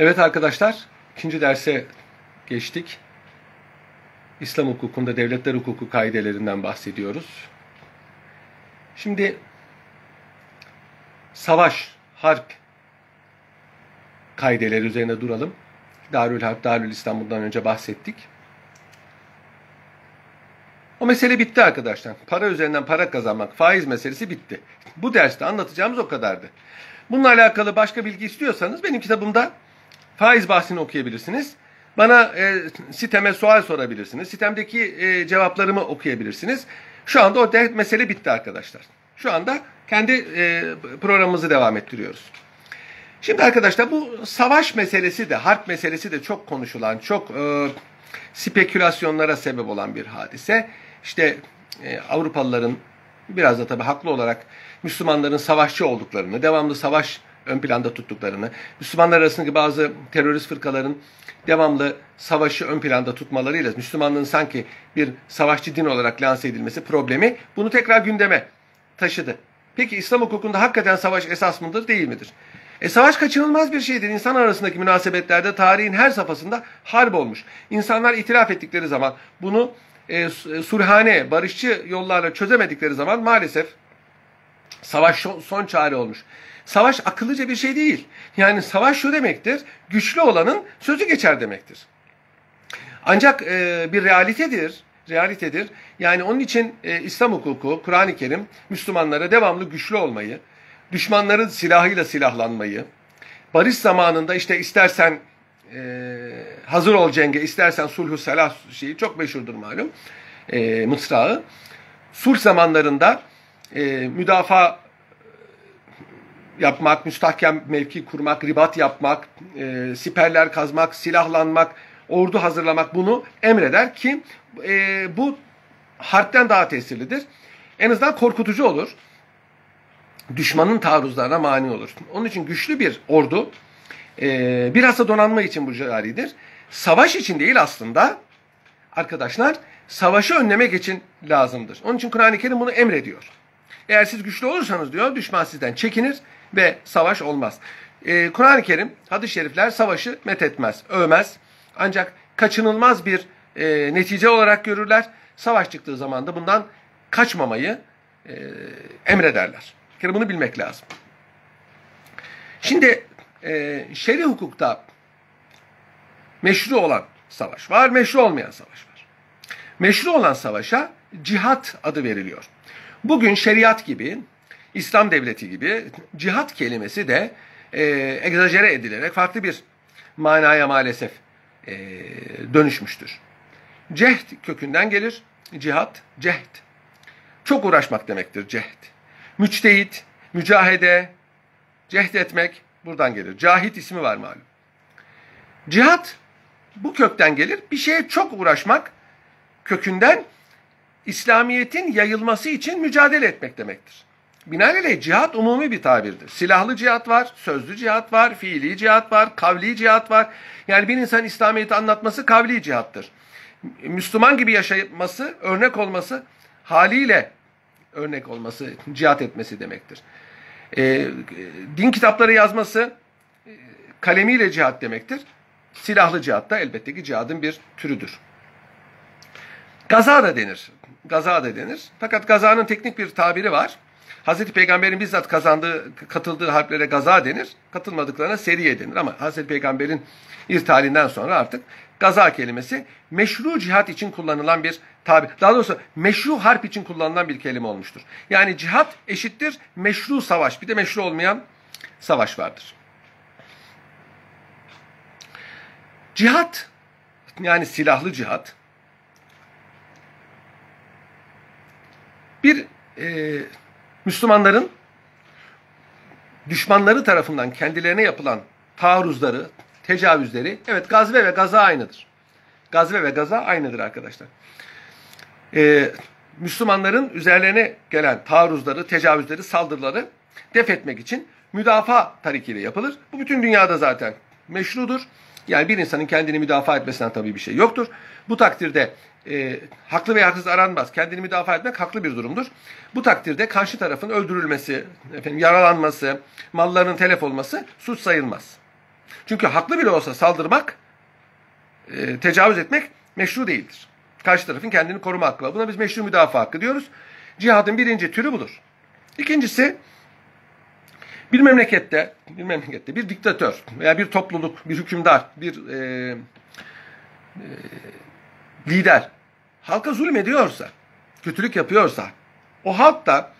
Evet arkadaşlar, ikinci derse geçtik. İslam hukukunda devletler hukuku kaidelerinden bahsediyoruz. Şimdi savaş, harp kaideleri üzerine duralım. Darül Harp, Darül İstanbul'dan önce bahsettik. O mesele bitti arkadaşlar. Para üzerinden para kazanmak, faiz meselesi bitti. Bu derste anlatacağımız o kadardı. Bununla alakalı başka bilgi istiyorsanız benim kitabımda faiz bahsini okuyabilirsiniz. Bana e, siteme sual sorabilirsiniz. Sitemdeki e, cevaplarımı okuyabilirsiniz. Şu anda o de, mesele bitti arkadaşlar. Şu anda kendi e, programımızı devam ettiriyoruz. Şimdi arkadaşlar bu savaş meselesi de, harp meselesi de çok konuşulan, çok e, spekülasyonlara sebep olan bir hadise. İşte e, Avrupalıların biraz da tabii haklı olarak Müslümanların savaşçı olduklarını, devamlı savaş ön planda tuttuklarını, Müslümanlar arasındaki bazı terörist fırkaların devamlı savaşı ön planda tutmalarıyla Müslümanlığın sanki bir savaşçı din olarak lanse edilmesi problemi bunu tekrar gündeme taşıdı. Peki İslam hukukunda hakikaten savaş esas mıdır değil midir? E savaş kaçınılmaz bir şeydir. İnsan arasındaki münasebetlerde tarihin her safhasında harp olmuş. İnsanlar itiraf ettikleri zaman bunu e, sulhane, barışçı yollarla çözemedikleri zaman maalesef savaş son çare olmuş. Savaş akıllıca bir şey değil. Yani savaş şu demektir, güçlü olanın sözü geçer demektir. Ancak e, bir realitedir, realitedir. Yani onun için e, İslam hukuku, Kur'an-ı Kerim Müslümanlara devamlı güçlü olmayı, düşmanların silahıyla silahlanmayı, barış zamanında işte istersen e, hazır ol cenge, istersen sulhu selah şeyi çok meşhurdur malum, e, mısrağı. Sulh zamanlarında e, müdafaa yapmak, müstahkem mevki kurmak, ribat yapmak, e, siperler kazmak, silahlanmak, ordu hazırlamak bunu emreder ki e, bu harpten daha tesirlidir. En azından korkutucu olur. Düşmanın taarruzlarına mani olur. Onun için güçlü bir ordu e, biraz da donanma için bu caridir. Savaş için değil aslında arkadaşlar savaşı önlemek için lazımdır. Onun için Kur'an-ı Kerim bunu emrediyor. Eğer siz güçlü olursanız diyor düşman sizden çekinir ve savaş olmaz. Ee, Kur'an-ı Kerim, hadis-i şerifler savaşı methetmez, övmez. Ancak kaçınılmaz bir e, netice olarak görürler. Savaş çıktığı zaman da bundan kaçmamayı e, emrederler. Bir kere bunu bilmek lazım. Şimdi e, şer'i hukukta meşru olan savaş var, meşru olmayan savaş var. Meşru olan savaşa cihat adı veriliyor. Bugün şeriat gibi, İslam devleti gibi cihat kelimesi de e, egzajere edilerek farklı bir manaya maalesef e, dönüşmüştür. Cehd kökünden gelir. Cihat, cehd. Çok uğraşmak demektir cehd. Müçtehit, mücahede, cehd etmek buradan gelir. Cahit ismi var malum. Cihat bu kökten gelir. Bir şeye çok uğraşmak kökünden İslamiyet'in yayılması için mücadele etmek demektir. Binaenaleyh cihat umumi bir tabirdir. Silahlı cihat var, sözlü cihat var, fiili cihat var, kavli cihat var. Yani bir insan İslamiyet'i anlatması kavli cihattır. Müslüman gibi yaşaması, örnek olması, haliyle örnek olması, cihat etmesi demektir. E, din kitapları yazması, e, kalemiyle cihat demektir. Silahlı cihat da elbette ki cihadın bir türüdür. Gaza da denir. Gaza da denir. Fakat gazanın teknik bir tabiri var. Hazreti Peygamber'in bizzat kazandığı, katıldığı harplere gaza denir. Katılmadıklarına seriye denir. Ama Hazreti Peygamber'in irtihalinden sonra artık gaza kelimesi meşru cihat için kullanılan bir tabi. Daha doğrusu meşru harp için kullanılan bir kelime olmuştur. Yani cihat eşittir meşru savaş. Bir de meşru olmayan savaş vardır. Cihat yani silahlı cihat bir e, Müslümanların düşmanları tarafından kendilerine yapılan taarruzları, tecavüzleri, evet gazve ve gaza aynıdır. Gazve ve gaza aynıdır arkadaşlar. Ee, Müslümanların üzerlerine gelen taarruzları, tecavüzleri, saldırıları def etmek için müdafaa tarikiyle yapılır. Bu bütün dünyada zaten meşrudur. Yani bir insanın kendini müdafaa etmesinden tabii bir şey yoktur. Bu takdirde e, haklı veya haksız aranmaz. Kendini müdafaa etmek haklı bir durumdur. Bu takdirde karşı tarafın öldürülmesi, efendim yaralanması, mallarının telef olması suç sayılmaz. Çünkü haklı bile olsa saldırmak, e, tecavüz etmek meşru değildir. Karşı tarafın kendini koruma hakkı var. Buna biz meşru müdafaa hakkı diyoruz. Cihadın birinci türü budur. İkincisi bir memlekette bir memlekette bir diktatör veya bir topluluk, bir hükümdar, bir e, e, lider halka zulmediyorsa, kötülük yapıyorsa, o halk da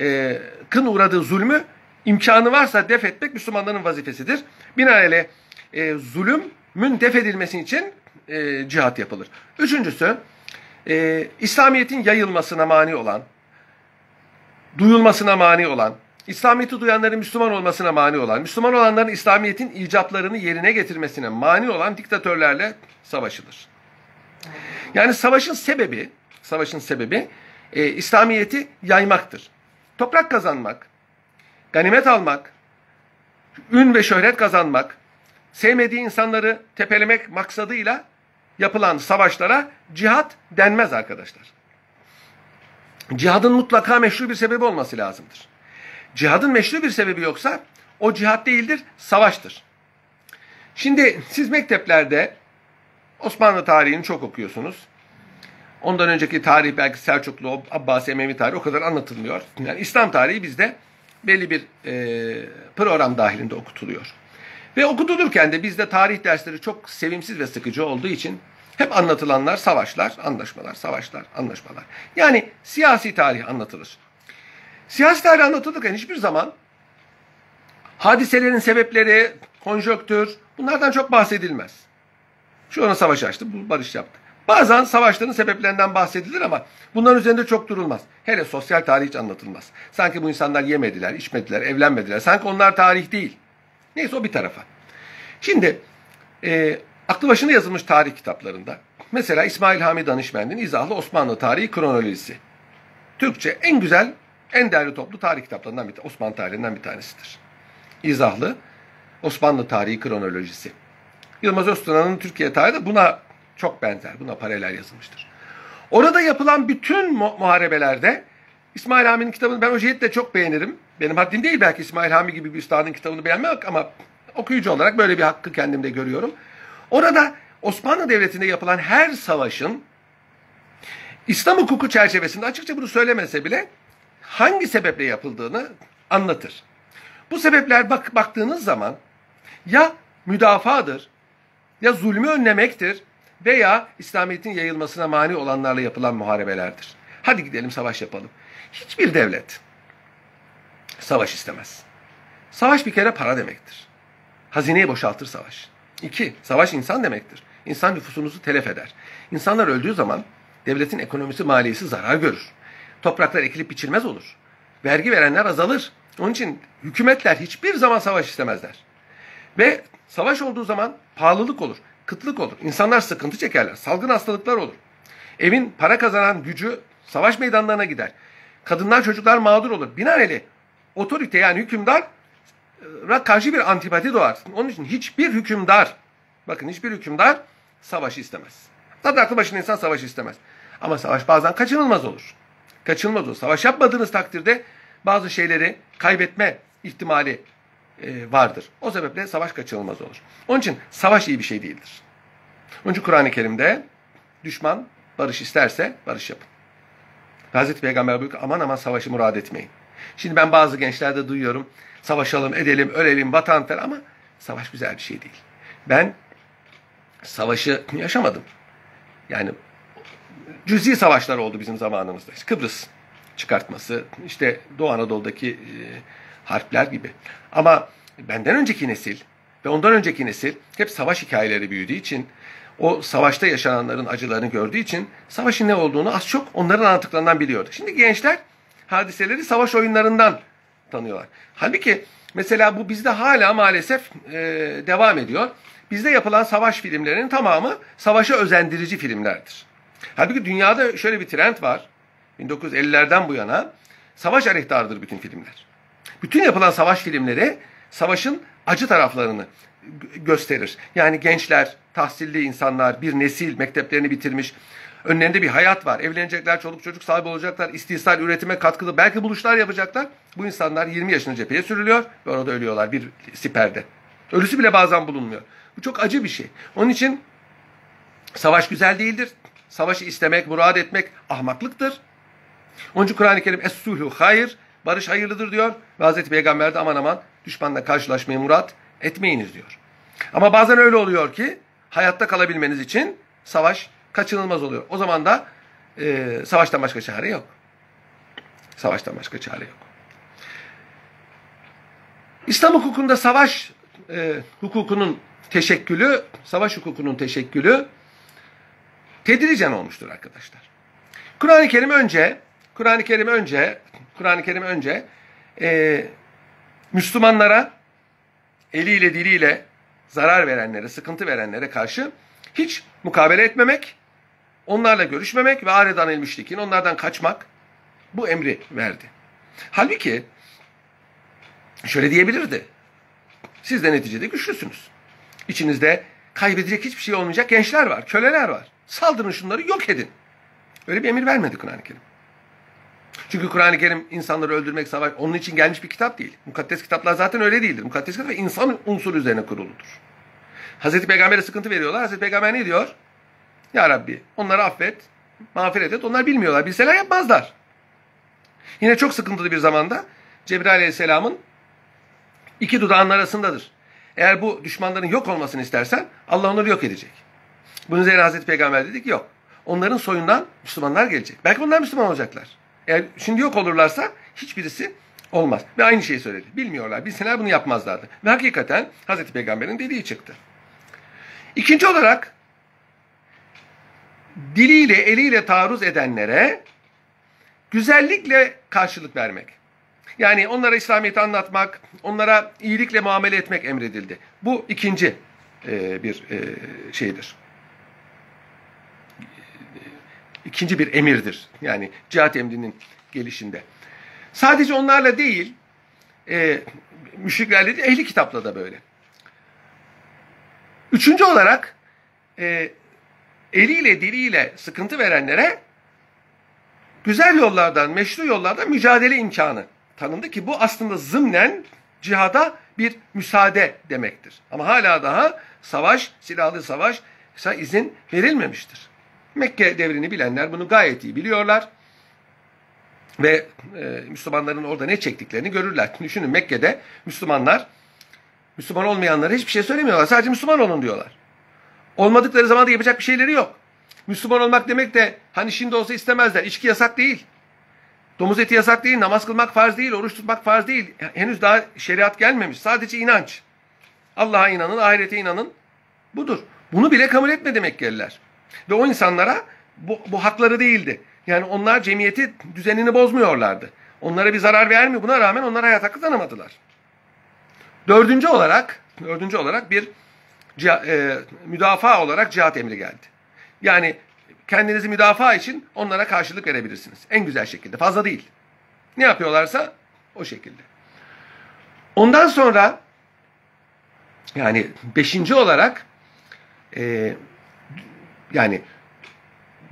e, kın uğradığı zulmü imkanı varsa def etmek Müslümanların vazifesidir. Binaenaleyh e, zulümün def edilmesi için e, cihat yapılır. Üçüncüsü, e, İslamiyet'in yayılmasına mani olan, duyulmasına mani olan, İslamiyet'i duyanların Müslüman olmasına mani olan, Müslüman olanların İslamiyet'in icaplarını yerine getirmesine mani olan diktatörlerle savaşılır. Yani savaşın sebebi, savaşın sebebi e, İslamiyet'i yaymaktır. Toprak kazanmak, ganimet almak, ün ve şöhret kazanmak, sevmediği insanları tepelemek maksadıyla yapılan savaşlara cihat denmez arkadaşlar. Cihadın mutlaka meşru bir sebebi olması lazımdır. Cihadın meşru bir sebebi yoksa o cihat değildir, savaştır. Şimdi siz mekteplerde Osmanlı tarihini çok okuyorsunuz. Ondan önceki tarih belki Selçuklu, Abbasi, Emevi tarihi o kadar anlatılmıyor. Yani İslam tarihi bizde belli bir e, program dahilinde okutuluyor. Ve okutulurken de bizde tarih dersleri çok sevimsiz ve sıkıcı olduğu için hep anlatılanlar savaşlar, anlaşmalar, savaşlar, anlaşmalar. Yani siyasi tarih anlatılır. Siyasi tarih anlatılırken hiçbir zaman hadiselerin sebepleri, konjöktür bunlardan çok bahsedilmez. Şu ona savaş açtı, bu barış yaptı. Bazen savaşların sebeplerinden bahsedilir ama bunların üzerinde çok durulmaz. Hele sosyal tarih hiç anlatılmaz. Sanki bu insanlar yemediler, içmediler, evlenmediler. Sanki onlar tarih değil. Neyse o bir tarafa. Şimdi e, aklı başına yazılmış tarih kitaplarında mesela İsmail Hami Danışmen'in izahlı Osmanlı Tarihi Kronolojisi. Türkçe en güzel, en değerli toplu tarih kitaplarından bir Osmanlı tarihinden bir tanesidir. İzahlı Osmanlı Tarihi Kronolojisi. Yılmaz Öztuna'nın Türkiye tarihi de buna çok benzer. Buna paralel yazılmıştır. Orada yapılan bütün mu muharebelerde İsmail Hami'nin kitabını ben o cihetle çok beğenirim. Benim haddim değil belki İsmail Hami gibi bir üstadın kitabını beğenmek ama okuyucu olarak böyle bir hakkı kendimde görüyorum. Orada Osmanlı Devleti'nde yapılan her savaşın İslam hukuku çerçevesinde açıkça bunu söylemese bile hangi sebeple yapıldığını anlatır. Bu sebepler bak baktığınız zaman ya müdafadır, ya zulmü önlemektir veya İslamiyet'in yayılmasına mani olanlarla yapılan muharebelerdir. Hadi gidelim savaş yapalım. Hiçbir devlet savaş istemez. Savaş bir kere para demektir. Hazineyi boşaltır savaş. İki, savaş insan demektir. İnsan nüfusunuzu telef eder. İnsanlar öldüğü zaman devletin ekonomisi maliyesi zarar görür. Topraklar ekilip biçilmez olur. Vergi verenler azalır. Onun için hükümetler hiçbir zaman savaş istemezler. Ve savaş olduğu zaman pahalılık olur, kıtlık olur. İnsanlar sıkıntı çekerler, salgın hastalıklar olur. Evin para kazanan gücü savaş meydanlarına gider. Kadınlar, çocuklar mağdur olur. Binaenaleyh otorite yani hükümdar karşı bir antipati doğar. Onun için hiçbir hükümdar, bakın hiçbir hükümdar savaşı istemez. Tabii aklı başında insan savaşı istemez. Ama savaş bazen kaçınılmaz olur. Kaçınılmaz olur. Savaş yapmadığınız takdirde bazı şeyleri kaybetme ihtimali e, vardır. O sebeple savaş kaçınılmaz olur. Onun için savaş iyi bir şey değildir. Onun için Kur'an-ı Kerim'de düşman barış isterse barış yapın. Hazreti Peygamber buyuruyor aman aman savaşı murad etmeyin. Şimdi ben bazı gençlerde duyuyorum. Savaşalım, edelim, ölelim, vatan falan ama savaş güzel bir şey değil. Ben savaşı yaşamadım. Yani cüzi savaşlar oldu bizim zamanımızda. İşte Kıbrıs çıkartması, işte Doğu Anadolu'daki e, harpler gibi. Ama benden önceki nesil ve ondan önceki nesil hep savaş hikayeleri büyüdüğü için o savaşta yaşananların acılarını gördüğü için savaşın ne olduğunu az çok onların anlattıklarından biliyordu. Şimdi gençler hadiseleri savaş oyunlarından tanıyorlar. Halbuki mesela bu bizde hala maalesef e, devam ediyor. Bizde yapılan savaş filmlerinin tamamı savaşa özendirici filmlerdir. Halbuki dünyada şöyle bir trend var. 1950'lerden bu yana savaş aleyhtardır bütün filmler. Bütün yapılan savaş filmleri savaşın acı taraflarını gösterir. Yani gençler, tahsilli insanlar, bir nesil mekteplerini bitirmiş, önlerinde bir hayat var. Evlenecekler, çoluk çocuk sahibi olacaklar, istisal üretime katkılı, belki buluşlar yapacaklar. Bu insanlar 20 yaşında cepheye sürülüyor ve orada ölüyorlar bir siperde. Ölüsü bile bazen bulunmuyor. Bu çok acı bir şey. Onun için savaş güzel değildir. Savaşı istemek, murad etmek ahmaklıktır. Onun için Kur'an-ı Kerim es-sulhu hayır, barış hayırlıdır diyor. Ve Hazreti Peygamber de aman aman düşmanla karşılaşmayı murat etmeyiniz diyor. Ama bazen öyle oluyor ki hayatta kalabilmeniz için savaş kaçınılmaz oluyor. O zaman da e, savaştan başka çare yok. Savaştan başka çare yok. İslam hukukunda savaş e, hukukunun teşekkülü, savaş hukukunun teşekkülü tedricen olmuştur arkadaşlar. Kur'an-ı Kerim önce, Kur'an-ı Kerim önce, Kur'an-ı Kerim önce e, Müslümanlara eliyle diliyle zarar verenlere, sıkıntı verenlere karşı hiç mukabele etmemek, onlarla görüşmemek ve aredan el onlardan kaçmak bu emri verdi. Halbuki şöyle diyebilirdi. Siz de neticede güçlüsünüz. İçinizde kaybedecek hiçbir şey olmayacak gençler var, köleler var. Saldırın şunları yok edin. Öyle bir emir vermedi Kur'an-ı Kerim. Çünkü Kur'an-ı Kerim insanları öldürmek, savaş, onun için gelmiş bir kitap değil. Mukaddes kitaplar zaten öyle değildir. Mukaddes kitap insan unsuru üzerine kuruludur. Hazreti Peygamber'e sıkıntı veriyorlar. Hazreti Peygamber ne diyor? Ya Rabbi onları affet, mağfiret et. Onlar bilmiyorlar. Bilseler yapmazlar. Yine çok sıkıntılı bir zamanda Cebrail Aleyhisselam'ın iki dudağının arasındadır. Eğer bu düşmanların yok olmasını istersen Allah onları yok edecek. Bunun üzerine Hazreti Peygamber dedi ki yok. Onların soyundan Müslümanlar gelecek. Belki onlar Müslüman olacaklar. Eğer şimdi yok olurlarsa hiçbirisi olmaz. Ve aynı şeyi söyledi. Bilmiyorlar. Bilseler bunu yapmazlardı. Ve hakikaten Hazreti Peygamber'in dediği çıktı. İkinci olarak diliyle eliyle taarruz edenlere güzellikle karşılık vermek. Yani onlara İslamiyet'i anlatmak, onlara iyilikle muamele etmek emredildi. Bu ikinci e, bir e, şeydir. İkinci bir emirdir. Yani cihat emrinin gelişinde. Sadece onlarla değil, e, müşriklerle değil, ehli kitapla da böyle. Üçüncü olarak e, eliyle diliyle sıkıntı verenlere güzel yollardan, meşru yollardan mücadele imkanı tanındı ki bu aslında zımnen cihada bir müsaade demektir. Ama hala daha savaş, silahlı savaş izin verilmemiştir. Mekke devrini bilenler bunu gayet iyi biliyorlar. Ve e, Müslümanların orada ne çektiklerini görürler. Düşünün Mekke'de Müslümanlar Müslüman olmayanlara hiçbir şey söylemiyorlar. Sadece Müslüman olun diyorlar. Olmadıkları zaman da yapacak bir şeyleri yok. Müslüman olmak demek de hani şimdi olsa istemezler. İçki yasak değil. Domuz eti yasak değil. Namaz kılmak farz değil. Oruç tutmak farz değil. Henüz daha şeriat gelmemiş. Sadece inanç. Allah'a inanın, ahirete inanın. Budur. Bunu bile kabul etmedi Mekkeliler. Ve o insanlara bu, bu hakları değildi. Yani onlar cemiyeti düzenini bozmuyorlardı. Onlara bir zarar vermiyor. Buna rağmen onlar hayat hakkı tanımadılar. Dördüncü olarak, dördüncü olarak bir e, müdafaa olarak cihat emri geldi. Yani kendinizi müdafaa için onlara karşılık verebilirsiniz. En güzel şekilde. Fazla değil. Ne yapıyorlarsa o şekilde. Ondan sonra yani beşinci olarak e, yani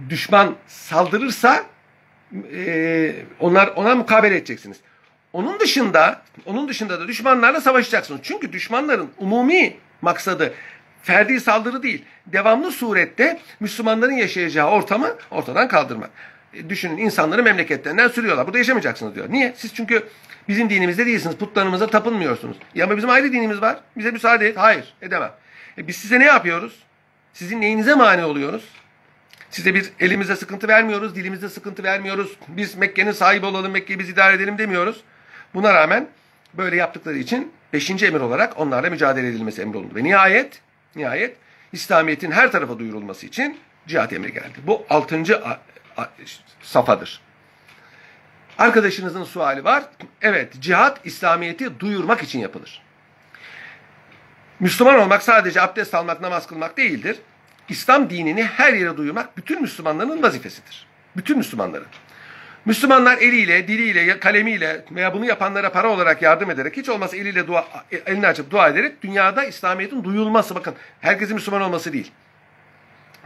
düşman saldırırsa e, onlar ona mukabele edeceksiniz. Onun dışında onun dışında da düşmanlarla savaşacaksınız. Çünkü düşmanların umumi maksadı ferdi saldırı değil. Devamlı surette Müslümanların yaşayacağı ortamı ortadan kaldırmak. E, düşünün insanları memleketlerinden sürüyorlar. Burada yaşamayacaksınız diyor. Niye? Siz çünkü bizim dinimizde değilsiniz. Putlarımıza tapınmıyorsunuz. Ya ama bizim ayrı dinimiz var. Bize müsaade et. Hayır. Edemem. E biz size ne yapıyoruz? Sizin neyinize mani oluyoruz? Size bir elimize sıkıntı vermiyoruz, dilimizde sıkıntı vermiyoruz. Biz Mekke'nin sahibi olalım, Mekke'yi biz idare edelim demiyoruz. Buna rağmen böyle yaptıkları için beşinci emir olarak onlarla mücadele edilmesi emrolundu. Ve nihayet, nihayet İslamiyet'in her tarafa duyurulması için cihat emri geldi. Bu altıncı safadır. Arkadaşınızın suali var. Evet, cihat İslamiyet'i duyurmak için yapılır. Müslüman olmak sadece abdest almak, namaz kılmak değildir. İslam dinini her yere duyurmak bütün Müslümanların vazifesidir. Bütün Müslümanların. Müslümanlar eliyle, diliyle, kalemiyle veya bunu yapanlara para olarak yardım ederek hiç olmazsa eliyle dua, elini açıp dua ederek dünyada İslamiyet'in duyulması bakın herkesin Müslüman olması değil.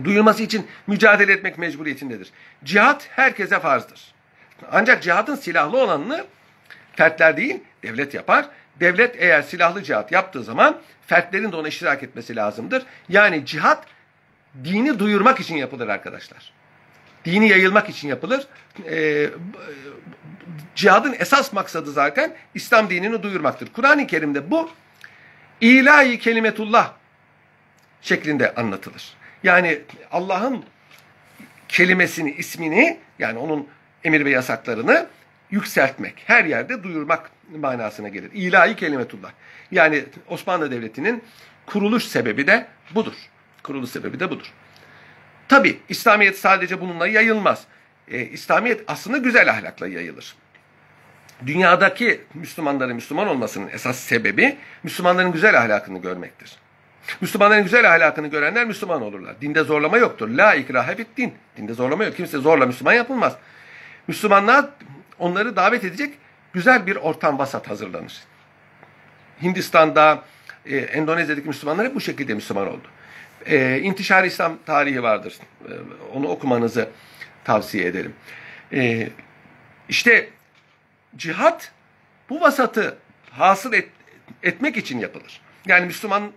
Duyulması için mücadele etmek mecburiyetindedir. Cihat herkese farzdır. Ancak cihadın silahlı olanını fertler değil devlet yapar devlet eğer silahlı cihat yaptığı zaman fertlerin de ona iştirak etmesi lazımdır. Yani cihat dini duyurmak için yapılır arkadaşlar. Dini yayılmak için yapılır. Ee, cihadın esas maksadı zaten İslam dinini duyurmaktır. Kur'an-ı Kerim'de bu ilahi kelimetullah şeklinde anlatılır. Yani Allah'ın kelimesini, ismini yani onun emir ve yasaklarını yükseltmek, her yerde duyurmak manasına gelir. İlahi kelimetullah. Yani Osmanlı Devleti'nin kuruluş sebebi de budur. Kuruluş sebebi de budur. Tabi İslamiyet sadece bununla yayılmaz. E, İslamiyet aslında güzel ahlakla yayılır. Dünyadaki Müslümanların Müslüman olmasının esas sebebi Müslümanların güzel ahlakını görmektir. Müslümanların güzel ahlakını görenler Müslüman olurlar. Dinde zorlama yoktur. La ikrahe fit din. Dinde zorlama yok. Kimse zorla Müslüman yapılmaz. Müslümanlar onları davet edecek güzel bir ortam vasat hazırlanır. Hindistan'da, e, Endonezya'daki Müslümanlar hep bu şekilde Müslüman oldu. E, İntişar İslam tarihi vardır. E, onu okumanızı tavsiye ederim. E, işte cihat bu vasatı hasıl et, etmek için yapılır. Yani Müslüman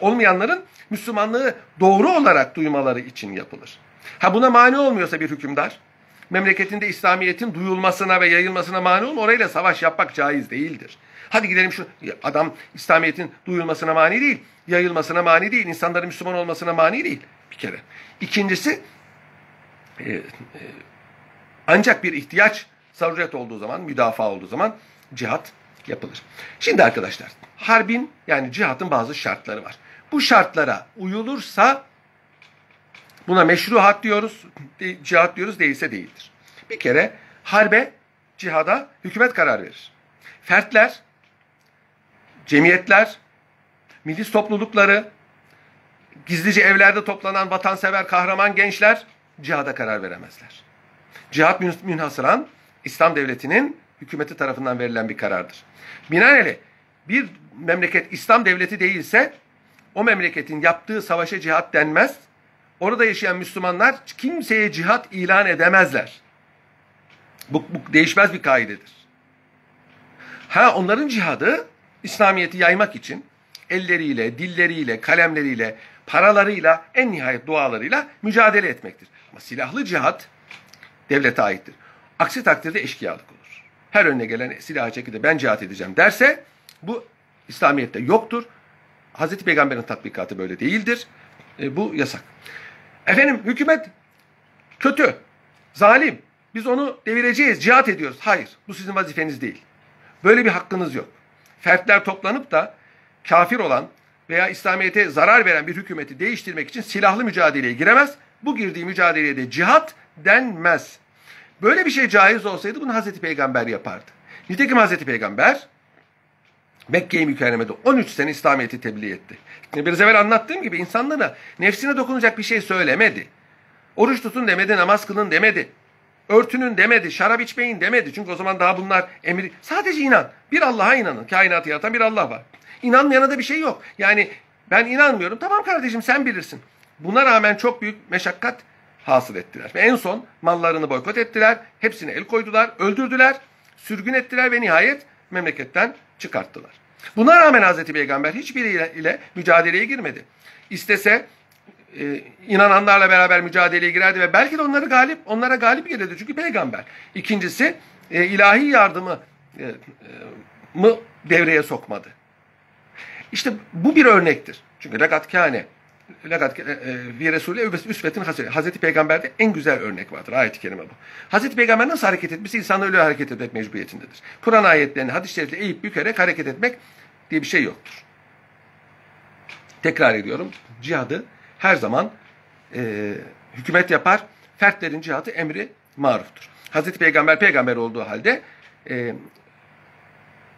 olmayanların Müslümanlığı doğru olarak duymaları için yapılır. Ha buna mani olmuyorsa bir hükümdar, memleketinde İslamiyet'in duyulmasına ve yayılmasına mani olma, orayla savaş yapmak caiz değildir. Hadi gidelim şu adam İslamiyet'in duyulmasına mani değil, yayılmasına mani değil, insanların Müslüman olmasına mani değil bir kere. İkincisi e, e, ancak bir ihtiyaç zaruret olduğu zaman, müdafaa olduğu zaman cihat yapılır. Şimdi arkadaşlar, harbin yani cihatın bazı şartları var. Bu şartlara uyulursa buna meşru hat diyoruz, cihat diyoruz, değilse değildir. Bir kere harbe, cihada hükümet karar verir. Fertler, cemiyetler, milis toplulukları, gizlice evlerde toplanan vatansever kahraman gençler cihada karar veremezler. Cihat münhasıran İslam devletinin hükümeti tarafından verilen bir karardır. Binaenaleyh bir memleket İslam devleti değilse o memleketin yaptığı savaşa cihat denmez. Orada yaşayan Müslümanlar kimseye cihat ilan edemezler. Bu, bu değişmez bir kaidedir. Ha onların cihadı İslamiyet'i yaymak için elleriyle, dilleriyle, kalemleriyle, paralarıyla, en nihayet dualarıyla mücadele etmektir. Ama silahlı cihat devlete aittir. Aksi takdirde eşkıyalık olur. Her önüne gelen silahı çekip ben cihat edeceğim derse bu İslamiyet'te yoktur. Hazreti Peygamber'in tatbikatı böyle değildir. E, bu yasak. Efendim hükümet kötü, zalim. Biz onu devireceğiz, cihat ediyoruz. Hayır, bu sizin vazifeniz değil. Böyle bir hakkınız yok. Fertler toplanıp da kafir olan veya İslamiyet'e zarar veren bir hükümeti değiştirmek için silahlı mücadeleye giremez. Bu girdiği mücadeleye de cihat denmez. Böyle bir şey caiz olsaydı bunu Hazreti Peygamber yapardı. Nitekim Hazreti Peygamber Mekke-i Mükerreme'de 13 sene İslamiyet'i tebliğ etti. Biraz evvel anlattığım gibi insanlara nefsine dokunacak bir şey söylemedi. Oruç tutun demedi, namaz kılın demedi. Örtünün demedi, şarap içmeyin demedi. Çünkü o zaman daha bunlar emir. Sadece inan. Bir Allah'a inanın. Kainatı yaratan bir Allah var. İnanmayana da bir şey yok. Yani ben inanmıyorum. Tamam kardeşim sen bilirsin. Buna rağmen çok büyük meşakkat hasıl ettiler. Ve en son mallarını boykot ettiler. Hepsine el koydular, öldürdüler, sürgün ettiler ve nihayet memleketten çıkarttılar. Buna rağmen Hazreti Peygamber hiçbiriyle mücadeleye girmedi. İstese e, inananlarla beraber mücadeleye girerdi ve belki de onları galip, onlara galip gelirdi. Çünkü peygamber. İkincisi e, ilahi yardımı e, e, mı devreye sokmadı. İşte bu bir örnektir. Çünkü legat legat e, e, fi Resulü üsvetin hasene. Hazreti Peygamber'de en güzel örnek vardır. Ayet-i kerime bu. Hazreti Peygamber nasıl hareket etmesi insanlar öyle hareket etmek mecburiyetindedir. Kur'an ayetlerini hadis-i şerifle eğip bükerek hareket etmek diye bir şey yoktur. Tekrar ediyorum. Cihadı her zaman e, hükümet yapar. Fertlerin cihadı emri maruftur. Hazreti Peygamber peygamber olduğu halde e,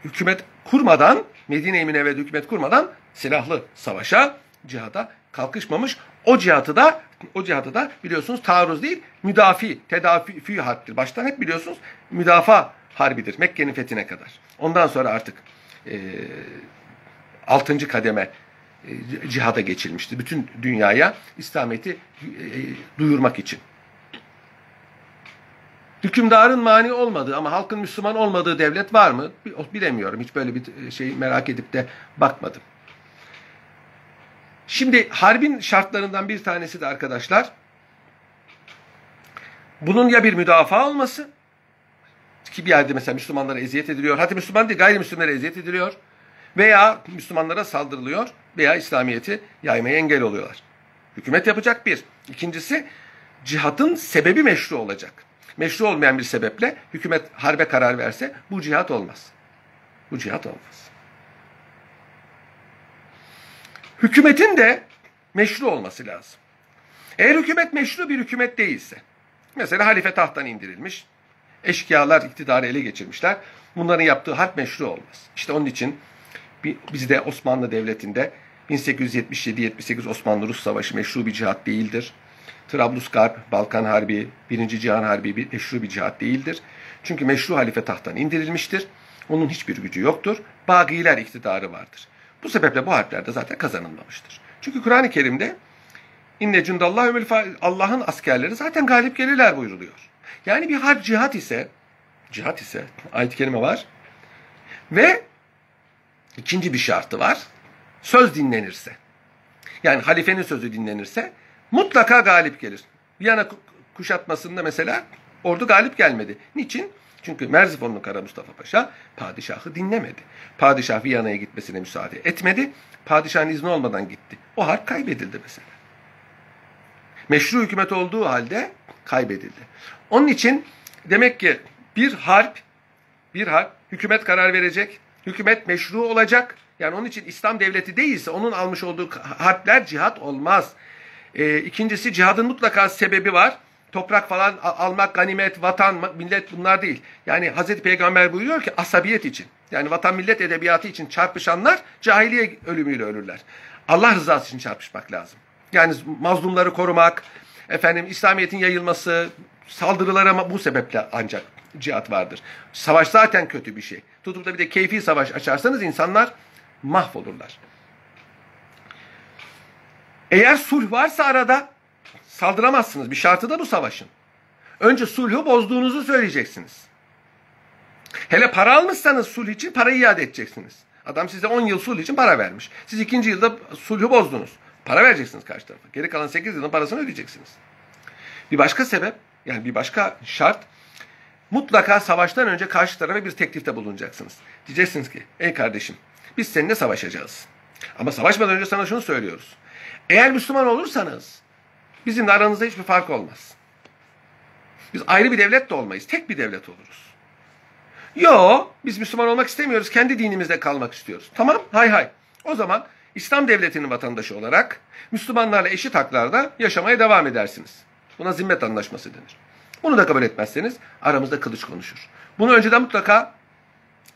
hükümet kurmadan Medine-i Münevvere'de hükümet kurmadan silahlı savaşa, cihada kalkışmamış. O cihatı da o cihatı da biliyorsunuz taarruz değil, müdafi, tedafi harptir. Baştan hep biliyorsunuz müdafaa harbidir Mekke'nin fethine kadar. Ondan sonra artık e, 6. kademe e, cihada geçilmişti. Bütün dünyaya İslamiyet'i e, duyurmak için. Hükümdarın mani olmadığı ama halkın Müslüman olmadığı devlet var mı? Bilemiyorum. Hiç böyle bir şey merak edip de bakmadım. Şimdi harbin şartlarından bir tanesi de arkadaşlar bunun ya bir müdafaa olması ki bir yerde mesela Müslümanlara eziyet ediliyor. Hatta Müslüman değil gayrimüslimlere eziyet ediliyor. Veya Müslümanlara saldırılıyor veya İslamiyet'i yaymaya engel oluyorlar. Hükümet yapacak bir. İkincisi cihatın sebebi meşru olacak. Meşru olmayan bir sebeple hükümet harbe karar verse bu cihat olmaz. Bu cihat olmaz. Hükümetin de meşru olması lazım. Eğer hükümet meşru bir hükümet değilse, mesela halife tahttan indirilmiş, eşkıyalar iktidarı ele geçirmişler, bunların yaptığı harp meşru olmaz. İşte onun için bizde Osmanlı Devleti'nde 1877-78 Osmanlı-Rus Savaşı meşru bir cihat değildir. Trablusgarp, Balkan Harbi, Birinci Cihan Harbi bir meşru bir cihat değildir. Çünkü meşru halife tahttan indirilmiştir. Onun hiçbir gücü yoktur. Bagiler iktidarı vardır. Bu sebeple bu harplerde zaten kazanılmamıştır. Çünkü Kur'an-ı Kerim'de inne cundallah Allah'ın askerleri zaten galip gelirler buyuruluyor. Yani bir harp cihat ise cihat ise ayet-i kerime var ve ikinci bir şartı var. Söz dinlenirse. Yani halifenin sözü dinlenirse mutlaka galip gelir. Viyana kuşatmasında mesela ordu galip gelmedi. Niçin? Çünkü Merzifonlu Kara Mustafa Paşa padişahı dinlemedi. Padişah Viyana'ya gitmesine müsaade etmedi. Padişahın izni olmadan gitti. O harp kaybedildi mesela. Meşru hükümet olduğu halde kaybedildi. Onun için demek ki bir harp, bir harp hükümet karar verecek, hükümet meşru olacak. Yani onun için İslam devleti değilse onun almış olduğu harpler cihat olmaz. E, ikincisi cihadın mutlaka sebebi var. Toprak falan almak, ganimet, vatan, millet bunlar değil. Yani Hazreti Peygamber buyuruyor ki asabiyet için. Yani vatan millet edebiyatı için çarpışanlar cahiliye ölümüyle ölürler. Allah rızası için çarpışmak lazım. Yani mazlumları korumak, efendim İslamiyet'in yayılması, saldırılara bu sebeple ancak cihat vardır. Savaş zaten kötü bir şey. Tutup da bir de keyfi savaş açarsanız insanlar mahvolurlar. Eğer sulh varsa arada saldıramazsınız. Bir şartı da bu savaşın. Önce sulhu bozduğunuzu söyleyeceksiniz. Hele para almışsanız sulh için parayı iade edeceksiniz. Adam size 10 yıl sulh için para vermiş. Siz ikinci yılda sulhu bozdunuz. Para vereceksiniz karşı tarafa. Geri kalan 8 yılın parasını ödeyeceksiniz. Bir başka sebep, yani bir başka şart, mutlaka savaştan önce karşı tarafa bir teklifte bulunacaksınız. Diyeceksiniz ki, ey kardeşim, biz seninle savaşacağız. Ama savaşmadan önce sana şunu söylüyoruz. Eğer Müslüman olursanız bizimle aranızda hiçbir fark olmaz. Biz ayrı bir devlet de olmayız. Tek bir devlet oluruz. Yo, biz Müslüman olmak istemiyoruz. Kendi dinimizde kalmak istiyoruz. Tamam, hay hay. O zaman İslam devletinin vatandaşı olarak Müslümanlarla eşit haklarda yaşamaya devam edersiniz. Buna zimmet anlaşması denir. Bunu da kabul etmezseniz aramızda kılıç konuşur. Bunu önceden mutlaka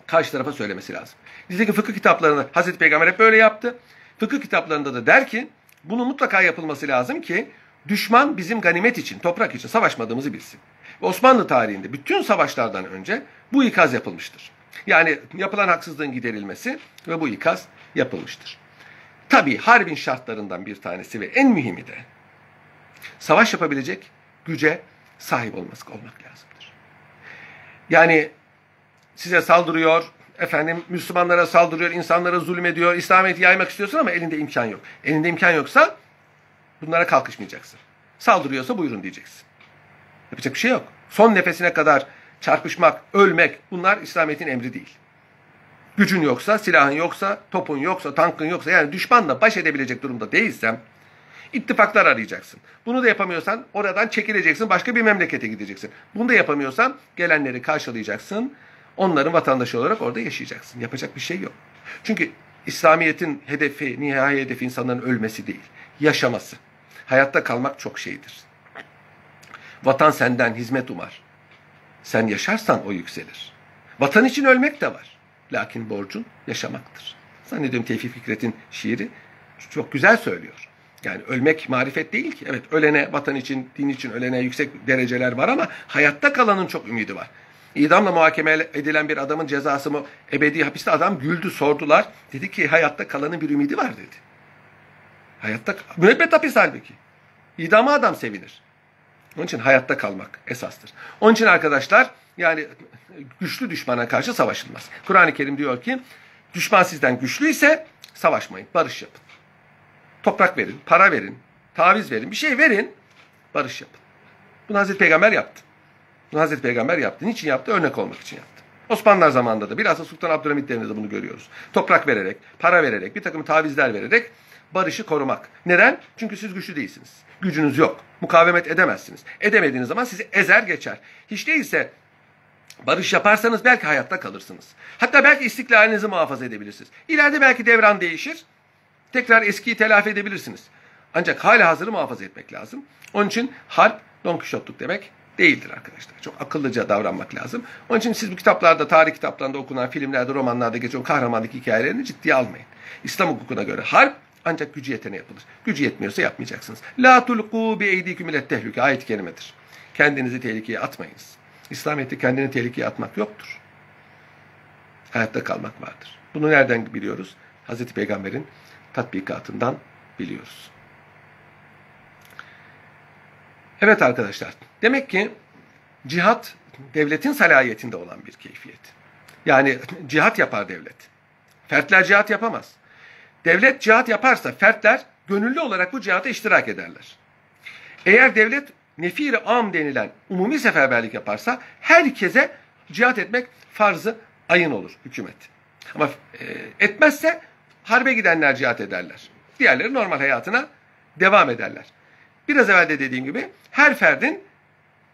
karşı tarafa söylemesi lazım. Bizdeki fıkıh kitaplarında Hazreti Peygamber hep böyle yaptı. Fıkıh kitaplarında da der ki bunu mutlaka yapılması lazım ki düşman bizim ganimet için, toprak için savaşmadığımızı bilsin. Osmanlı tarihinde bütün savaşlardan önce bu ikaz yapılmıştır. Yani yapılan haksızlığın giderilmesi ve bu ikaz yapılmıştır. Tabii harbin şartlarından bir tanesi ve en mühimi de savaş yapabilecek güce sahip olması olmak lazımdır. Yani size saldırıyor, efendim Müslümanlara saldırıyor, insanlara zulmediyor, İslamiyet'i yaymak istiyorsun ama elinde imkan yok. Elinde imkan yoksa bunlara kalkışmayacaksın. Saldırıyorsa buyurun diyeceksin. Yapacak bir şey yok. Son nefesine kadar çarpışmak, ölmek bunlar İslamiyet'in emri değil. Gücün yoksa, silahın yoksa, topun yoksa, tankın yoksa yani düşmanla baş edebilecek durumda değilsem ittifaklar arayacaksın. Bunu da yapamıyorsan oradan çekileceksin, başka bir memlekete gideceksin. Bunu da yapamıyorsan gelenleri karşılayacaksın Onların vatandaşı olarak orada yaşayacaksın. Yapacak bir şey yok. Çünkü İslamiyet'in hedefi, nihai hedefi insanların ölmesi değil. Yaşaması. Hayatta kalmak çok şeydir. Vatan senden hizmet umar. Sen yaşarsan o yükselir. Vatan için ölmek de var. Lakin borcun yaşamaktır. Zannediyorum Tevfik Fikret'in şiiri çok güzel söylüyor. Yani ölmek marifet değil ki. Evet ölene, vatan için, din için ölene yüksek dereceler var ama hayatta kalanın çok ümidi var. İdamla muhakeme edilen bir adamın cezası mı ebedi hapiste adam güldü sordular. Dedi ki hayatta kalanın bir ümidi var dedi. Hayatta müebbet hapis halbuki. İdama adam sevinir. Onun için hayatta kalmak esastır. Onun için arkadaşlar yani güçlü düşmana karşı savaşılmaz. Kur'an-ı Kerim diyor ki düşman sizden güçlüyse savaşmayın, barış yapın. Toprak verin, para verin, taviz verin, bir şey verin, barış yapın. Bunu Hazreti Peygamber yaptı. Bunu Hazreti Peygamber yaptı. Niçin yaptı? Örnek olmak için yaptı. Osmanlılar zamanında da bilhassa Sultan Abdülhamit devrinde de bunu görüyoruz. Toprak vererek, para vererek, bir takım tavizler vererek barışı korumak. Neden? Çünkü siz güçlü değilsiniz. Gücünüz yok. Mukavemet edemezsiniz. Edemediğiniz zaman sizi ezer geçer. Hiç değilse barış yaparsanız belki hayatta kalırsınız. Hatta belki istiklalinizi muhafaza edebilirsiniz. İleride belki devran değişir. Tekrar eskiyi telafi edebilirsiniz. Ancak hala hazırı muhafaza etmek lazım. Onun için harp Don Quixote'luk demek değildir arkadaşlar. Çok akıllıca davranmak lazım. Onun için siz bu kitaplarda, tarih kitaplarında okunan, filmlerde, romanlarda geçen kahramanlık hikayelerini ciddiye almayın. İslam hukukuna göre harp ancak gücü yetene yapılır. Gücü yetmiyorsa yapmayacaksınız. La tulqu bi eydiküm ile tehlike ayet kelimedir. Kendinizi tehlikeye atmayınız. İslamiyet'te kendini tehlikeye atmak yoktur. Hayatta kalmak vardır. Bunu nereden biliyoruz? Hazreti Peygamber'in tatbikatından biliyoruz. Evet arkadaşlar. Demek ki cihat devletin salayetinde olan bir keyfiyet. Yani cihat yapar devlet. Fertler cihat yapamaz. Devlet cihat yaparsa fertler gönüllü olarak bu cihata iştirak ederler. Eğer devlet nefir am denilen umumi seferberlik yaparsa herkese cihat etmek farzı ayın olur hükümet. Ama e, etmezse harbe gidenler cihat ederler. Diğerleri normal hayatına devam ederler. Biraz evvel de dediğim gibi her ferdin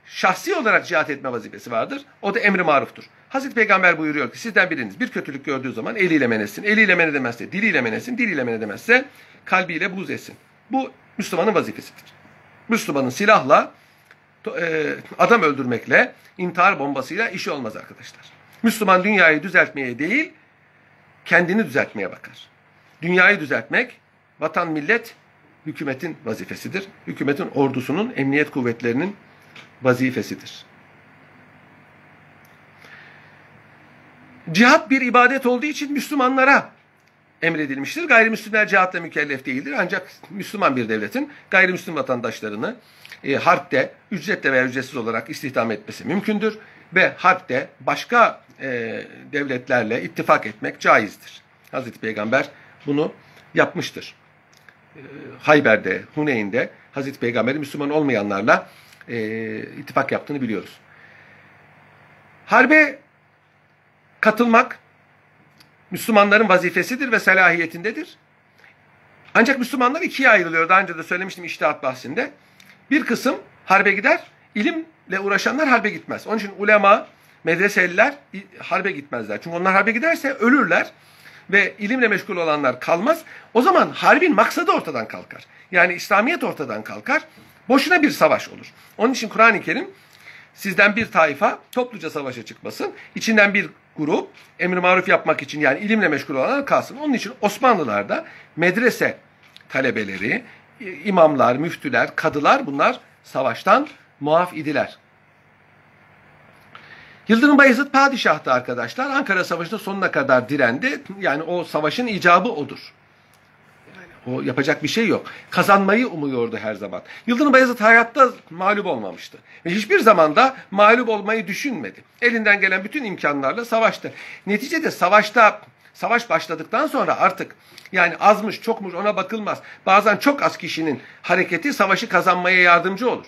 şahsi olarak cihat etme vazifesi vardır. O da emri maruftur. Hazreti Peygamber buyuruyor ki sizden biriniz bir kötülük gördüğü zaman eliyle men etsin. Eliyle men edemezse diliyle men etsin. Diliyle men edemezse kalbiyle buz etsin. Bu Müslümanın vazifesidir. Müslümanın silahla e, adam öldürmekle, intihar bombasıyla işi olmaz arkadaşlar. Müslüman dünyayı düzeltmeye değil, kendini düzeltmeye bakar. Dünyayı düzeltmek, vatan millet, hükümetin vazifesidir. Hükümetin ordusunun, emniyet kuvvetlerinin vazifesidir. Cihat bir ibadet olduğu için Müslümanlara emredilmiştir. Gayrimüslimler cihatla mükellef değildir. Ancak Müslüman bir devletin gayrimüslim vatandaşlarını e, harpte ücretle veya ücretsiz olarak istihdam etmesi mümkündür. Ve harpte başka e, devletlerle ittifak etmek caizdir. Hazreti Peygamber bunu yapmıştır. E, Hayber'de, Huneyn'de Hazreti Peygamber'in Müslüman olmayanlarla e, ittifak yaptığını biliyoruz. Harbe katılmak Müslümanların vazifesidir ve selahiyetindedir. Ancak Müslümanlar ikiye ayrılıyor. Daha önce de söylemiştim iştihat bahsinde. Bir kısım harbe gider, ilimle uğraşanlar harbe gitmez. Onun için ulema, medreseliler harbe gitmezler. Çünkü onlar harbe giderse ölürler ve ilimle meşgul olanlar kalmaz. O zaman harbin maksadı ortadan kalkar. Yani İslamiyet ortadan kalkar. Boşuna bir savaş olur. Onun için Kur'an-ı Kerim sizden bir taifa topluca savaşa çıkmasın. İçinden bir grup emir maruf yapmak için yani ilimle meşgul olanlar kalsın. Onun için Osmanlılar'da medrese talebeleri, imamlar, müftüler, kadılar bunlar savaştan muaf idiler. Yıldırım Bayezid padişahtı arkadaşlar. Ankara Savaşı'nda sonuna kadar direndi. Yani o savaşın icabı odur. O yapacak bir şey yok. Kazanmayı umuyordu her zaman. Yıldırım Bayezid hayatta mağlup olmamıştı. Ve hiçbir zaman da mağlup olmayı düşünmedi. Elinden gelen bütün imkanlarla savaştı. Neticede savaşta savaş başladıktan sonra artık yani azmış çokmuş ona bakılmaz. Bazen çok az kişinin hareketi savaşı kazanmaya yardımcı olur.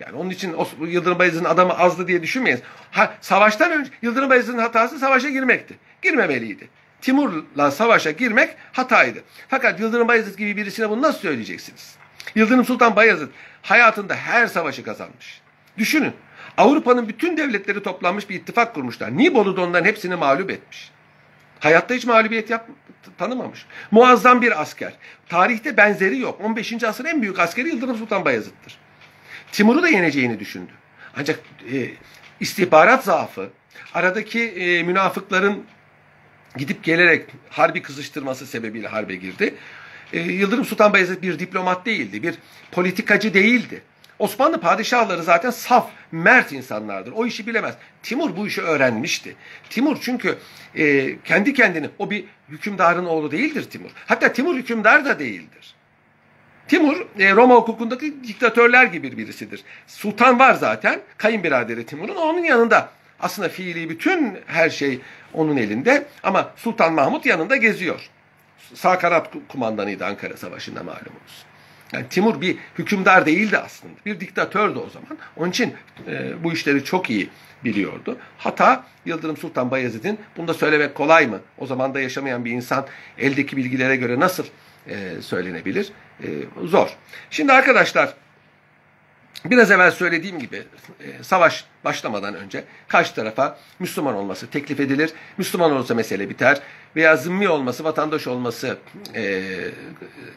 Yani onun için Yıldırım Bayezid'in adamı azdı diye düşünmeyiz. Ha, savaştan önce Yıldırım Bayezid'in hatası savaşa girmekti. Girmemeliydi. Timur'la savaşa girmek hataydı. Fakat Yıldırım Bayezid gibi birisine bunu nasıl söyleyeceksiniz? Yıldırım Sultan Bayezid hayatında her savaşı kazanmış. Düşünün. Avrupa'nın bütün devletleri toplanmış bir ittifak kurmuşlar. Nibolu'da onların hepsini mağlup etmiş. Hayatta hiç mağlubiyet yap, tanımamış. Muazzam bir asker. Tarihte benzeri yok. 15. asır en büyük askeri Yıldırım Sultan Bayezid'dir. Timur'u da yeneceğini düşündü. Ancak e, istihbarat zaafı, aradaki e, münafıkların gidip gelerek harbi kızıştırması sebebiyle harbe girdi. E, Yıldırım Sultan Bayezid bir diplomat değildi, bir politikacı değildi. Osmanlı padişahları zaten saf, mert insanlardır. O işi bilemez. Timur bu işi öğrenmişti. Timur çünkü e, kendi kendini, o bir hükümdarın oğlu değildir Timur. Hatta Timur hükümdar da değildir. Timur e, Roma hukukundaki diktatörler gibi birisidir. Sultan var zaten. Kayınbiraderi Timur'un onun yanında. Aslında fiili bütün her şey onun elinde ama Sultan Mahmut yanında geziyor. Sağ kanat kumandanıydı Ankara Savaşı'nda malumunuz. Yani Timur bir hükümdar değildi aslında. Bir diktatördü o zaman. Onun için e, bu işleri çok iyi biliyordu. Hata Yıldırım Sultan Bayezid'in bunu da söylemek kolay mı? O zaman da yaşamayan bir insan eldeki bilgilere göre nasıl e, söylenebilir? E, zor. Şimdi arkadaşlar Biraz evvel söylediğim gibi e, savaş başlamadan önce karşı tarafa Müslüman olması teklif edilir. Müslüman olursa mesele biter. Veya zimmi olması, vatandaş olması e,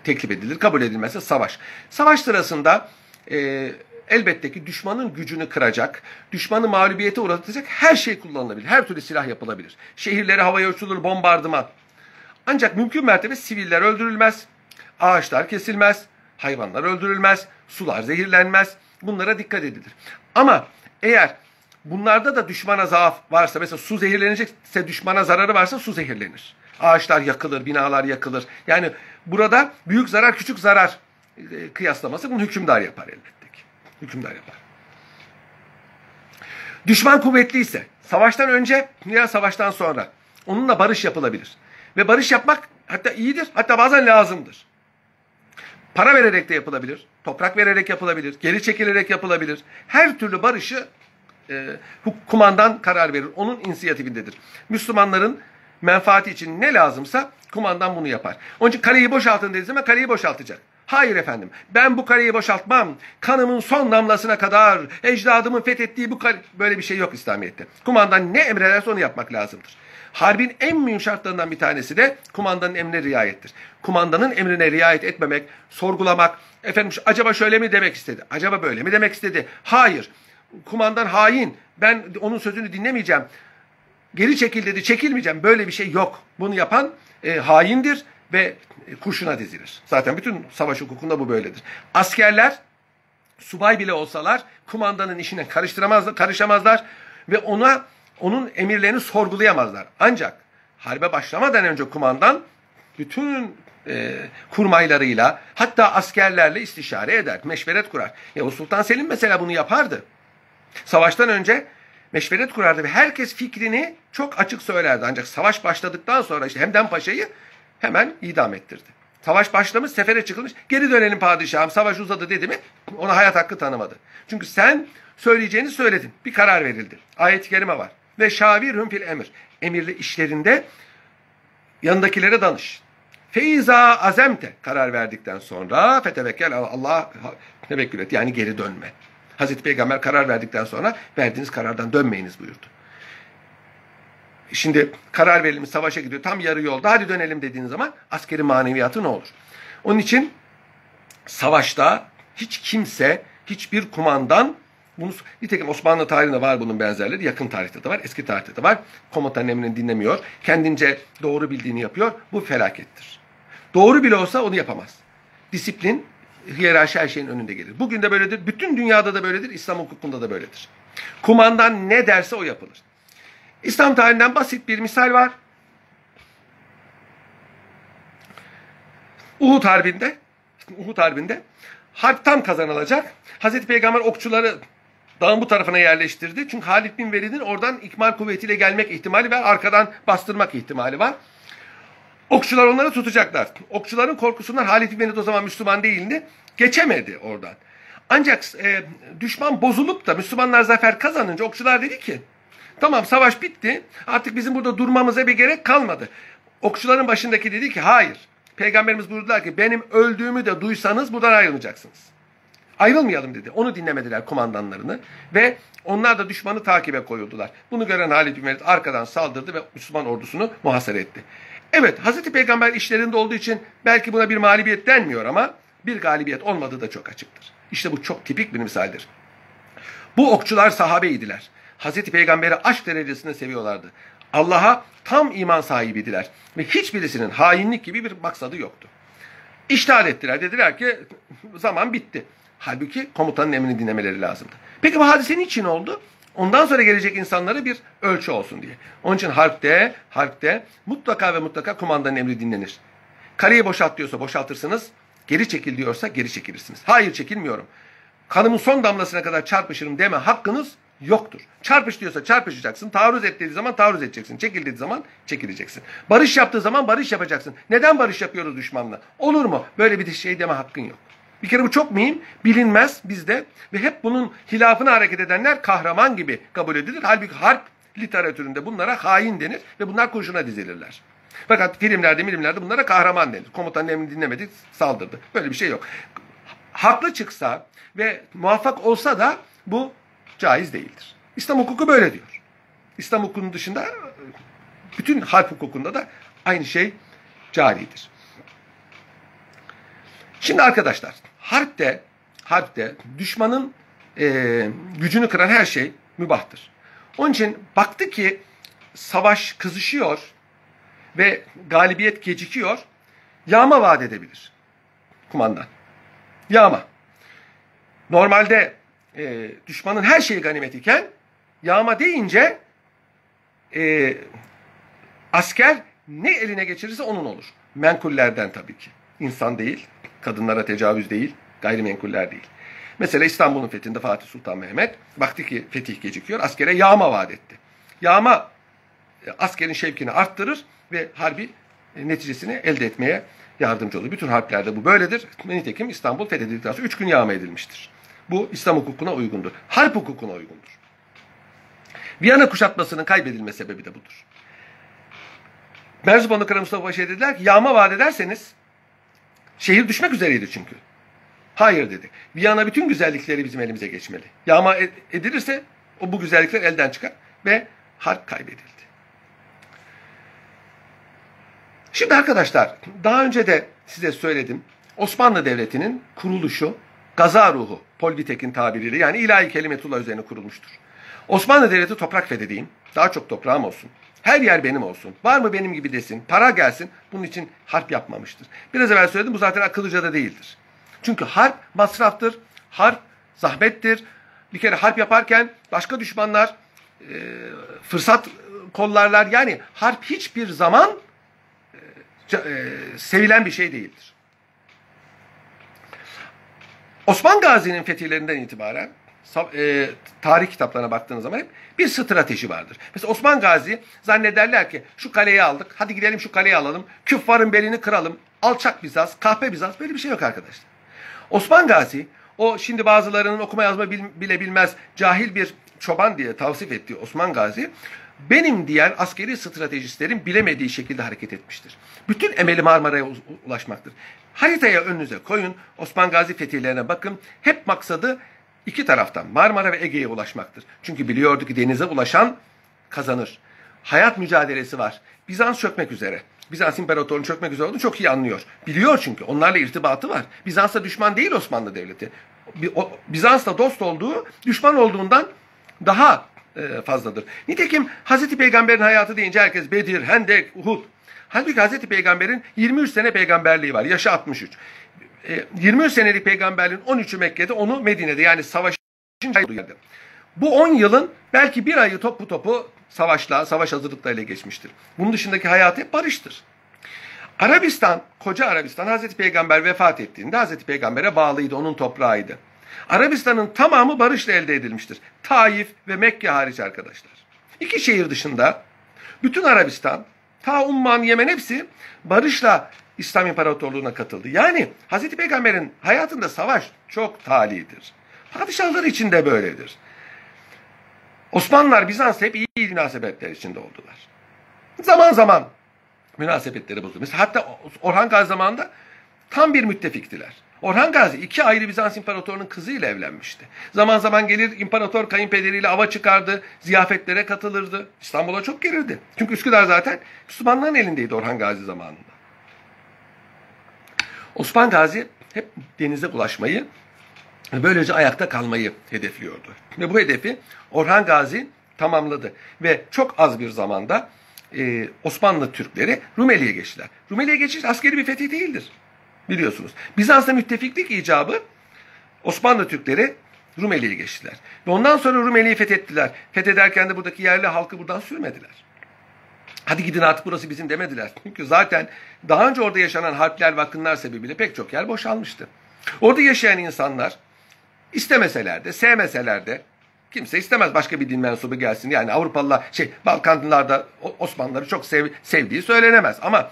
teklif edilir. Kabul edilmezse savaş. Savaş sırasında e, elbette ki düşmanın gücünü kıracak, düşmanı mağlubiyete uğratacak her şey kullanılabilir. Her türlü silah yapılabilir. Şehirleri havaya uçulur, bombardıman. Ancak mümkün mertebe siviller öldürülmez, ağaçlar kesilmez, hayvanlar öldürülmez, sular zehirlenmez. Bunlara dikkat edilir. Ama eğer bunlarda da düşmana zaaf varsa, mesela su zehirlenecekse düşmana zararı varsa su zehirlenir. Ağaçlar yakılır, binalar yakılır. Yani burada büyük zarar, küçük zarar e, kıyaslaması bunu hükümdar yapar elbette ki. Hükümdar yapar. Düşman kuvvetliyse, savaştan önce veya savaştan sonra onunla barış yapılabilir. Ve barış yapmak hatta iyidir, hatta bazen lazımdır. Para vererek de yapılabilir. Toprak vererek yapılabilir. Geri çekilerek yapılabilir. Her türlü barışı e, kumandan karar verir. Onun inisiyatifindedir. Müslümanların menfaati için ne lazımsa kumandan bunu yapar. Onun için kaleyi boşaltın dediği zaman kaleyi boşaltacak. Hayır efendim ben bu kaleyi boşaltmam. Kanımın son damlasına kadar ecdadımın fethettiği bu kale... Böyle bir şey yok İslamiyet'te. Kumandan ne emrederse onu yapmak lazımdır. Harbin en mühim şartlarından bir tanesi de kumandanın emrine riayettir. Kumandanın emrine riayet etmemek, sorgulamak, efendim acaba şöyle mi demek istedi, acaba böyle mi demek istedi? Hayır, kumandan hain, ben onun sözünü dinlemeyeceğim, geri çekil dedi, çekilmeyeceğim, böyle bir şey yok. Bunu yapan e, haindir ve kurşuna dizilir. Zaten bütün savaş hukukunda bu böyledir. Askerler, subay bile olsalar kumandanın işine karıştıramazlar, karışamazlar ve ona onun emirlerini sorgulayamazlar. Ancak harbe başlamadan önce kumandan bütün e, kurmaylarıyla hatta askerlerle istişare eder, meşveret kurar. Yavuz Sultan Selim mesela bunu yapardı. Savaştan önce meşveret kurardı ve herkes fikrini çok açık söylerdi. Ancak savaş başladıktan sonra işte Hemden Paşa'yı hemen idam ettirdi. Savaş başlamış, sefere çıkılmış. Geri dönelim padişahım, savaş uzadı dedi mi ona hayat hakkı tanımadı. Çünkü sen söyleyeceğini söyledin. Bir karar verildi. Ayet-i kerime var ve şavirhum fil emir. Emirli işlerinde yanındakilere danış. Feiza azemte karar verdikten sonra fetevekkel Allah tevekkül et. Yani geri dönme. Hazreti Peygamber karar verdikten sonra verdiğiniz karardan dönmeyiniz buyurdu. Şimdi karar verilmiş savaşa gidiyor tam yarı yolda hadi dönelim dediğiniz zaman askeri maneviyatı ne olur? Onun için savaşta hiç kimse hiçbir kumandan bunu, nitekim Osmanlı tarihinde var bunun benzerleri. Yakın tarihte de var, eski tarihte de var. Komutan emrini dinlemiyor. Kendince doğru bildiğini yapıyor. Bu felakettir. Doğru bile olsa onu yapamaz. Disiplin, hiyerarşi her şeyin önünde gelir. Bugün de böyledir. Bütün dünyada da böyledir. İslam hukukunda da böyledir. Kumandan ne derse o yapılır. İslam tarihinden basit bir misal var. Uhud Harbi'nde Uhud Harbi'nde harp tam kazanılacak. Hazreti Peygamber okçuları dağın bu tarafına yerleştirdi. Çünkü Halid bin Velid'in oradan ikmal kuvvetiyle gelmek ihtimali ve arkadan bastırmak ihtimali var. Okçular onları tutacaklar. Okçuların korkusundan Halid bin Velid o zaman Müslüman değildi. Geçemedi oradan. Ancak e, düşman bozulup da Müslümanlar zafer kazanınca okçular dedi ki tamam savaş bitti artık bizim burada durmamıza bir gerek kalmadı. Okçuların başındaki dedi ki hayır. Peygamberimiz buyurdular ki benim öldüğümü de duysanız buradan ayrılacaksınız. Ayrılmayalım dedi. Onu dinlemediler kumandanlarını ve onlar da düşmanı takibe koyuldular. Bunu gören Halid bin Velid arkadan saldırdı ve Müslüman ordusunu muhasara etti. Evet Hazreti Peygamber işlerinde olduğu için belki buna bir mağlubiyet denmiyor ama bir galibiyet olmadığı da çok açıktır. İşte bu çok tipik bir misaldir. Bu okçular sahabeydiler. Hazreti Peygamber'i aşk derecesinde seviyorlardı. Allah'a tam iman sahibiydiler. Ve hiçbirisinin hainlik gibi bir maksadı yoktu. İştihar ettiler. Dediler ki zaman bitti. Halbuki komutanın emrini dinlemeleri lazımdı. Peki bu hadise niçin oldu? Ondan sonra gelecek insanlara bir ölçü olsun diye. Onun için harpte, harpte mutlaka ve mutlaka kumandanın emri dinlenir. Kaleyi boşalt diyorsa boşaltırsınız. Geri çekil diyorsa geri çekilirsiniz. Hayır çekilmiyorum. Kanımın son damlasına kadar çarpışırım deme hakkınız yoktur. Çarpış diyorsa çarpışacaksın. Taarruz et dediği zaman taarruz edeceksin. Çekil dediği zaman çekileceksin. Barış yaptığı zaman barış yapacaksın. Neden barış yapıyoruz düşmanla? Olur mu? Böyle bir şey deme hakkın yok. Bir kere bu çok mühim, bilinmez bizde ve hep bunun hilafına hareket edenler kahraman gibi kabul edilir. Halbuki harp literatüründe bunlara hain denir ve bunlar kurşuna dizilirler. Fakat filmlerde, milimlerde bunlara kahraman denir. Komutanın emrini dinlemedi, saldırdı. Böyle bir şey yok. Haklı çıksa ve muvaffak olsa da bu caiz değildir. İslam hukuku böyle diyor. İslam hukukunun dışında bütün harp hukukunda da aynı şey caridir. Şimdi arkadaşlar harpte harpte düşmanın e, gücünü kıran her şey mübahtır. Onun için baktı ki savaş kızışıyor ve galibiyet gecikiyor. Yağma vaat edebilir kumandan. Yağma. Normalde e, düşmanın her şeyi ganimet iken yağma deyince e, asker ne eline geçirirse onun olur. Menkullerden tabii ki. İnsan değil, kadınlara tecavüz değil, gayrimenkuller değil. Mesela İstanbul'un fethinde Fatih Sultan Mehmet baktı ki fetih gecikiyor, askere yağma vaat etti. Yağma e, askerin şevkini arttırır ve harbi e, neticesini elde etmeye yardımcı olur. Bütün harplerde bu böyledir. Nitekim İstanbul fethedildikten sonra üç gün yağma edilmiştir. Bu İslam hukukuna uygundur. Harp hukukuna uygundur. Viyana kuşatmasının kaybedilme sebebi de budur. Merzubanlı Kara Mustafa Paşa'ya dediler ki yağma vaat ederseniz şehir düşmek üzereydi çünkü. Hayır dedi. Viyana bütün güzellikleri bizim elimize geçmeli. Yağma edilirse o bu güzellikler elden çıkar ve harp kaybedildi. Şimdi arkadaşlar daha önce de size söyledim. Osmanlı Devleti'nin kuruluşu gaza ruhu, Paul Vitek'in tabiriyle yani ilahi kelimetullah üzerine kurulmuştur. Osmanlı Devleti toprak fethedeyim, daha çok toprağım olsun. Her yer benim olsun. Var mı benim gibi desin. Para gelsin. Bunun için harp yapmamıştır. Biraz evvel söyledim bu zaten akıllıca da değildir. Çünkü harp masraftır. Harp zahmettir. Bir kere harp yaparken başka düşmanlar e, fırsat kollarlar. Yani harp hiçbir zaman e, e, sevilen bir şey değildir. Osman Gazi'nin fetihlerinden itibaren e, tarih kitaplarına baktığınız zaman hep bir strateji vardır. Mesela Osman Gazi zannederler ki şu kaleyi aldık, hadi gidelim şu kaleyi alalım, küffarın belini kıralım, alçak Bizans, kahpe Bizans böyle bir şey yok arkadaşlar. Osman Gazi o şimdi bazılarının okuma yazma bile bilmez cahil bir çoban diye tavsif ettiği Osman Gazi benim diyen askeri stratejistlerin bilemediği şekilde hareket etmiştir. Bütün emeli Marmara'ya ulaşmaktır. Haritaya önünüze koyun, Osman Gazi fetihlerine bakın. Hep maksadı iki taraftan Marmara ve Ege'ye ulaşmaktır. Çünkü biliyordu ki denize ulaşan kazanır. Hayat mücadelesi var. Bizans çökmek üzere. Bizans İmparatorluğu'nun çökmek üzere olduğunu çok iyi anlıyor. Biliyor çünkü. Onlarla irtibatı var. Bizans'ta düşman değil Osmanlı Devleti. Bizans'ta dost olduğu, düşman olduğundan daha e, fazladır. Nitekim Hazreti Peygamber'in hayatı deyince herkes Bedir, Hendek, Uhud. Halbuki Hazreti Peygamber'in 23 sene peygamberliği var. Yaşı 63. 23 e, senelik peygamberliğin 13'ü Mekke'de, onu Medine'de yani savaşın yerde. Bu 10 yılın belki bir ayı topu topu savaşla, savaş hazırlıklarıyla geçmiştir. Bunun dışındaki hayatı hep barıştır. Arabistan, koca Arabistan Hazreti Peygamber vefat ettiğinde Hazreti Peygamber'e bağlıydı, onun toprağıydı. Arabistan'ın tamamı barışla elde edilmiştir. Taif ve Mekke hariç arkadaşlar. İki şehir dışında bütün Arabistan, ta Umman, Yemen hepsi barışla İslam İmparatorluğu'na katıldı. Yani Hazreti Peygamber'in hayatında savaş çok talidir. Padişahlar için de böyledir. Osmanlılar Bizans hep iyi münasebetler içinde oldular. Zaman zaman münasebetleri bozuldu. Mesela hatta Orhan Gazi zamanında tam bir müttefiktiler. Orhan Gazi iki ayrı Bizans imparatorunun kızıyla evlenmişti. Zaman zaman gelir imparator kayınpederiyle ava çıkardı, ziyafetlere katılırdı. İstanbul'a çok gelirdi. Çünkü Üsküdar zaten Müslümanların elindeydi Orhan Gazi zamanında. Osman Gazi hep denize ulaşmayı böylece ayakta kalmayı hedefliyordu. Ve bu hedefi Orhan Gazi tamamladı. Ve çok az bir zamanda e, Osmanlı Türkleri Rumeli'ye geçtiler. Rumeli'ye geçiş askeri bir fetih değildir. Biliyorsunuz. Bizans'ta müttefiklik icabı Osmanlı Türkleri Rumeli'ye geçtiler. Ve ondan sonra Rumeli'yi fethettiler. Fethederken de buradaki yerli halkı buradan sürmediler. Hadi gidin artık burası bizim demediler. Çünkü zaten daha önce orada yaşanan harpler ve akınlar sebebiyle pek çok yer boşalmıştı. Orada yaşayan insanlar istemeseler de sevmeseler de kimse istemez başka bir din mensubu gelsin. Yani Avrupalılar şey Balkanlılarda Osmanlıları çok sev, sevdiği söylenemez ama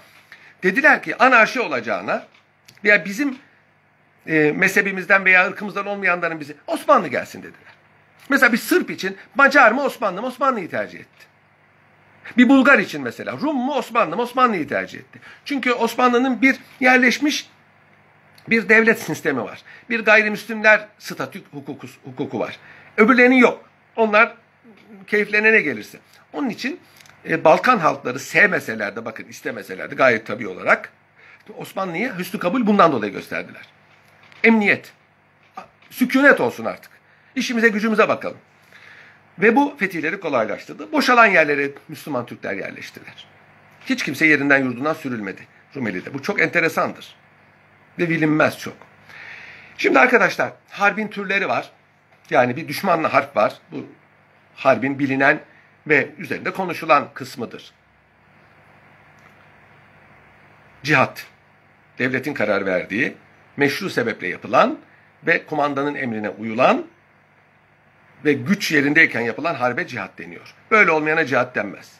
dediler ki anarşi olacağına veya bizim e, mezhebimizden veya ırkımızdan olmayanların bizi Osmanlı gelsin dediler. Mesela bir Sırp için Macar mı Osmanlı mı Osmanlı'yı tercih etti. Bir Bulgar için mesela Rum mu Osmanlı mı Osmanlı'yı tercih etti. Çünkü Osmanlı'nın bir yerleşmiş bir devlet sistemi var. Bir gayrimüslimler statü hukuku, hukuku var. Öbürlerinin yok. Onlar keyiflerine ne gelirse. Onun için e, Balkan halkları sevmeseler de bakın istemeseler de gayet tabii olarak Osmanlı'ya hüsnü kabul bundan dolayı gösterdiler. Emniyet. Sükunet olsun artık. İşimize gücümüze bakalım. Ve bu fetihleri kolaylaştırdı. Boşalan yerlere Müslüman Türkler yerleştiler. Hiç kimse yerinden yurdundan sürülmedi Rumeli'de. Bu çok enteresandır. Ve bilinmez çok. Şimdi arkadaşlar harbin türleri var. Yani bir düşmanla harp var. Bu harbin bilinen ve üzerinde konuşulan kısmıdır. Cihat. Devletin karar verdiği, meşru sebeple yapılan ve kumandanın emrine uyulan ve güç yerindeyken yapılan harbe cihat deniyor. Böyle olmayana cihat denmez.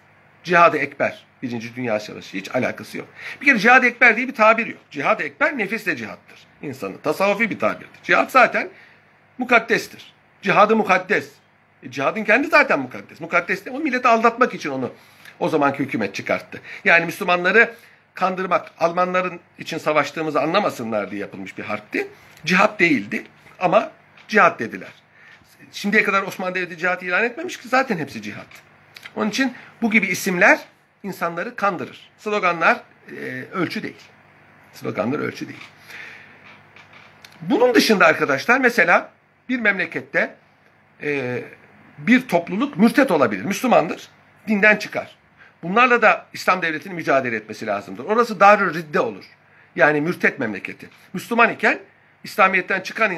Cihad-ı Ekber, Birinci Dünya Savaşı hiç alakası yok. Bir kere Cihad-ı Ekber diye bir tabir yok. Cihad-ı Ekber nefisle cihattır insanı. Tasavvufi bir tabirdir. Cihat zaten mukaddestir. Cihadı mukaddes. E, cihadın kendi zaten mukaddes. Mukaddes de o milleti aldatmak için onu o zamanki hükümet çıkarttı. Yani Müslümanları kandırmak, Almanların için savaştığımızı anlamasınlar diye yapılmış bir harpti. Cihat değildi ama cihat dediler. Şimdiye kadar Osmanlı Devleti cihat ilan etmemiş ki zaten hepsi cihat. Onun için bu gibi isimler insanları kandırır. Sloganlar e, ölçü değil. Sloganlar ölçü değil. Bunun dışında arkadaşlar mesela bir memlekette e, bir topluluk mürtet olabilir. Müslümandır. Dinden çıkar. Bunlarla da İslam devletinin mücadele etmesi lazımdır. Orası darül ridde olur. Yani mürtet memleketi. Müslüman iken İslamiyet'ten çıkan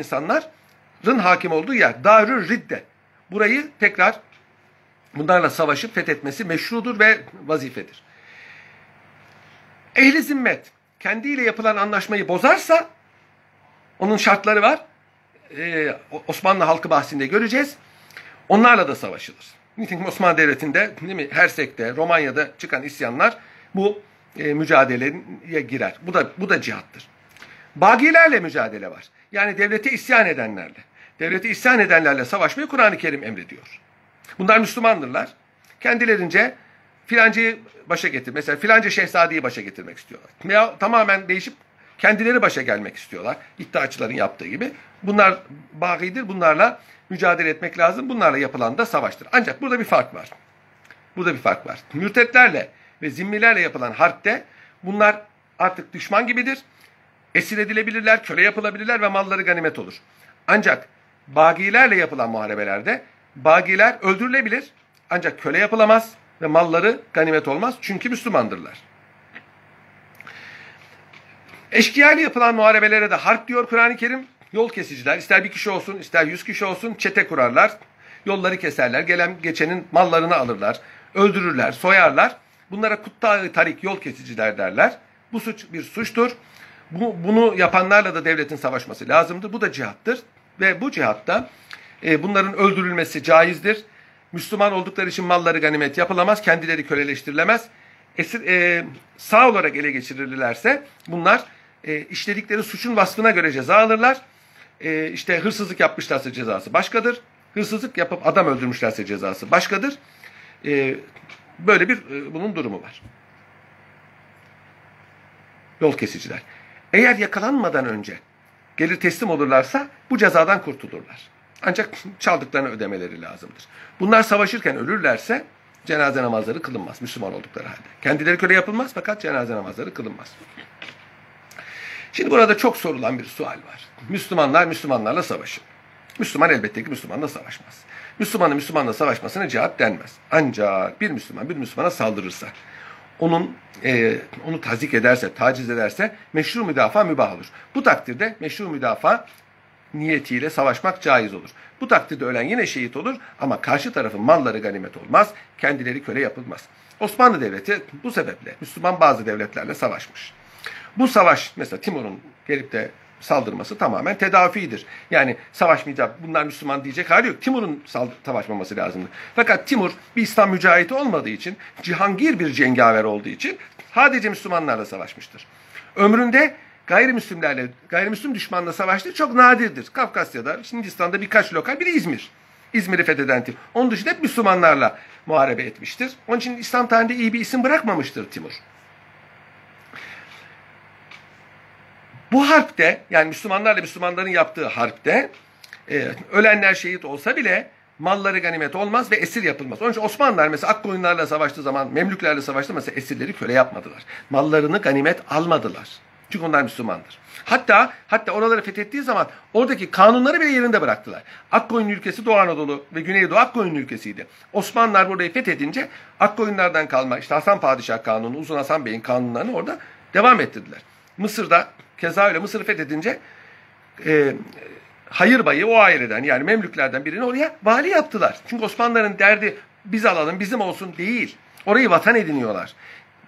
insanların hakim olduğu yer. Darül ridde. Burayı tekrar bunlarla savaşıp fethetmesi meşrudur ve vazifedir. Ehli zimmet kendiyle yapılan anlaşmayı bozarsa onun şartları var. Ee, Osmanlı halkı bahsinde göreceğiz. Onlarla da savaşılır. Nitekim Osmanlı Devleti'nde, değil mi, Hersek'te, Romanya'da çıkan isyanlar bu e, mücadeleye girer. Bu da bu da cihattır. Bagilerle mücadele var. Yani devlete isyan edenlerle. Devlete isyan edenlerle savaşmayı Kur'an-ı Kerim emrediyor. Bunlar Müslümandırlar. Kendilerince filancayı başa getir. Mesela filanca şehzadeyi başa getirmek istiyorlar. Veya tamamen değişip kendileri başa gelmek istiyorlar. İddiaçıların yaptığı gibi. Bunlar bagidir. Bunlarla mücadele etmek lazım. Bunlarla yapılan da savaştır. Ancak burada bir fark var. Burada bir fark var. Mürtetlerle ve zimmilerle yapılan harpte bunlar artık düşman gibidir. Esir edilebilirler, köle yapılabilirler ve malları ganimet olur. Ancak bagilerle yapılan muharebelerde bagiler öldürülebilir ancak köle yapılamaz ve malları ganimet olmaz çünkü Müslümandırlar. Eşkıya ile yapılan muharebelere de harp diyor Kur'an-ı Kerim. Yol kesiciler ister bir kişi olsun ister yüz kişi olsun çete kurarlar. Yolları keserler. Gelen geçenin mallarını alırlar. Öldürürler, soyarlar. Bunlara kutta tarik yol kesiciler derler. Bu suç bir suçtur. Bu, bunu yapanlarla da devletin savaşması lazımdır. Bu da cihattır. Ve bu cihatta e, bunların öldürülmesi caizdir. Müslüman oldukları için malları ganimet yapılamaz. Kendileri köleleştirilemez. Esir, e, sağ olarak ele geçirilirlerse bunlar e, işledikleri suçun vasfına göre ceza alırlar. E, işte hırsızlık yapmışlarsa cezası başkadır. Hırsızlık yapıp adam öldürmüşlerse cezası başkadır. E, böyle bir e, bunun durumu var. Yol kesiciler. Eğer yakalanmadan önce gelir teslim olurlarsa bu cezadan kurtulurlar. Ancak çaldıklarını ödemeleri lazımdır. Bunlar savaşırken ölürlerse cenaze namazları kılınmaz Müslüman oldukları halde. Kendileri köle yapılmaz fakat cenaze namazları kılınmaz. Şimdi burada çok sorulan bir sual var. Müslümanlar Müslümanlarla savaşır. Müslüman elbette ki Müslümanla savaşmaz. Müslümanın Müslümanla savaşmasına cihat denmez. Ancak bir Müslüman bir Müslümana saldırırsa, onun e, onu tazik ederse, taciz ederse meşru müdafaa mübah olur. Bu takdirde meşru müdafaa niyetiyle savaşmak caiz olur. Bu takdirde ölen yine şehit olur ama karşı tarafın malları ganimet olmaz, kendileri köle yapılmaz. Osmanlı Devleti bu sebeple Müslüman bazı devletlerle savaşmış. Bu savaş mesela Timur'un gelip de saldırması tamamen tedafidir. Yani savaşmayacak bunlar Müslüman diyecek hali yok. Timur'un savaşmaması lazımdı. Fakat Timur bir İslam mücahidi olmadığı için Cihangir bir cengaver olduğu için sadece Müslümanlarla savaşmıştır. Ömründe gayrimüslimlerle, gayrimüslim düşmanla savaştığı çok nadirdir. Kafkasya'da, Hindistan'da birkaç lokal, biri İzmir. İzmir'i fetheden Timur. Onun dışında hep Müslümanlarla muharebe etmiştir. Onun için İslam tarihinde iyi bir isim bırakmamıştır Timur. Bu harpte yani Müslümanlarla Müslümanların yaptığı harpte e, ölenler şehit olsa bile malları ganimet olmaz ve esir yapılmaz. Onun için Osmanlılar mesela Akkoyunlarla savaştığı zaman, Memlüklerle savaştı mesela esirleri köle yapmadılar. Mallarını ganimet almadılar. Çünkü onlar Müslümandır. Hatta hatta oraları fethettiği zaman oradaki kanunları bile yerinde bıraktılar. Akkoyun ülkesi Doğu Anadolu ve Güneydoğu Akkoyun ülkesiydi. Osmanlılar burayı fethedince Akkoyunlardan kalma işte Hasan Padişah kanunu, Uzun Hasan Bey'in kanunlarını orada devam ettirdiler. Mısır'da keza öyle Mısır'ı fethedince e, Hayır Bayı o aileden yani Memlüklerden birini oraya vali yaptılar. Çünkü Osmanlıların derdi biz alalım bizim olsun değil. Orayı vatan ediniyorlar.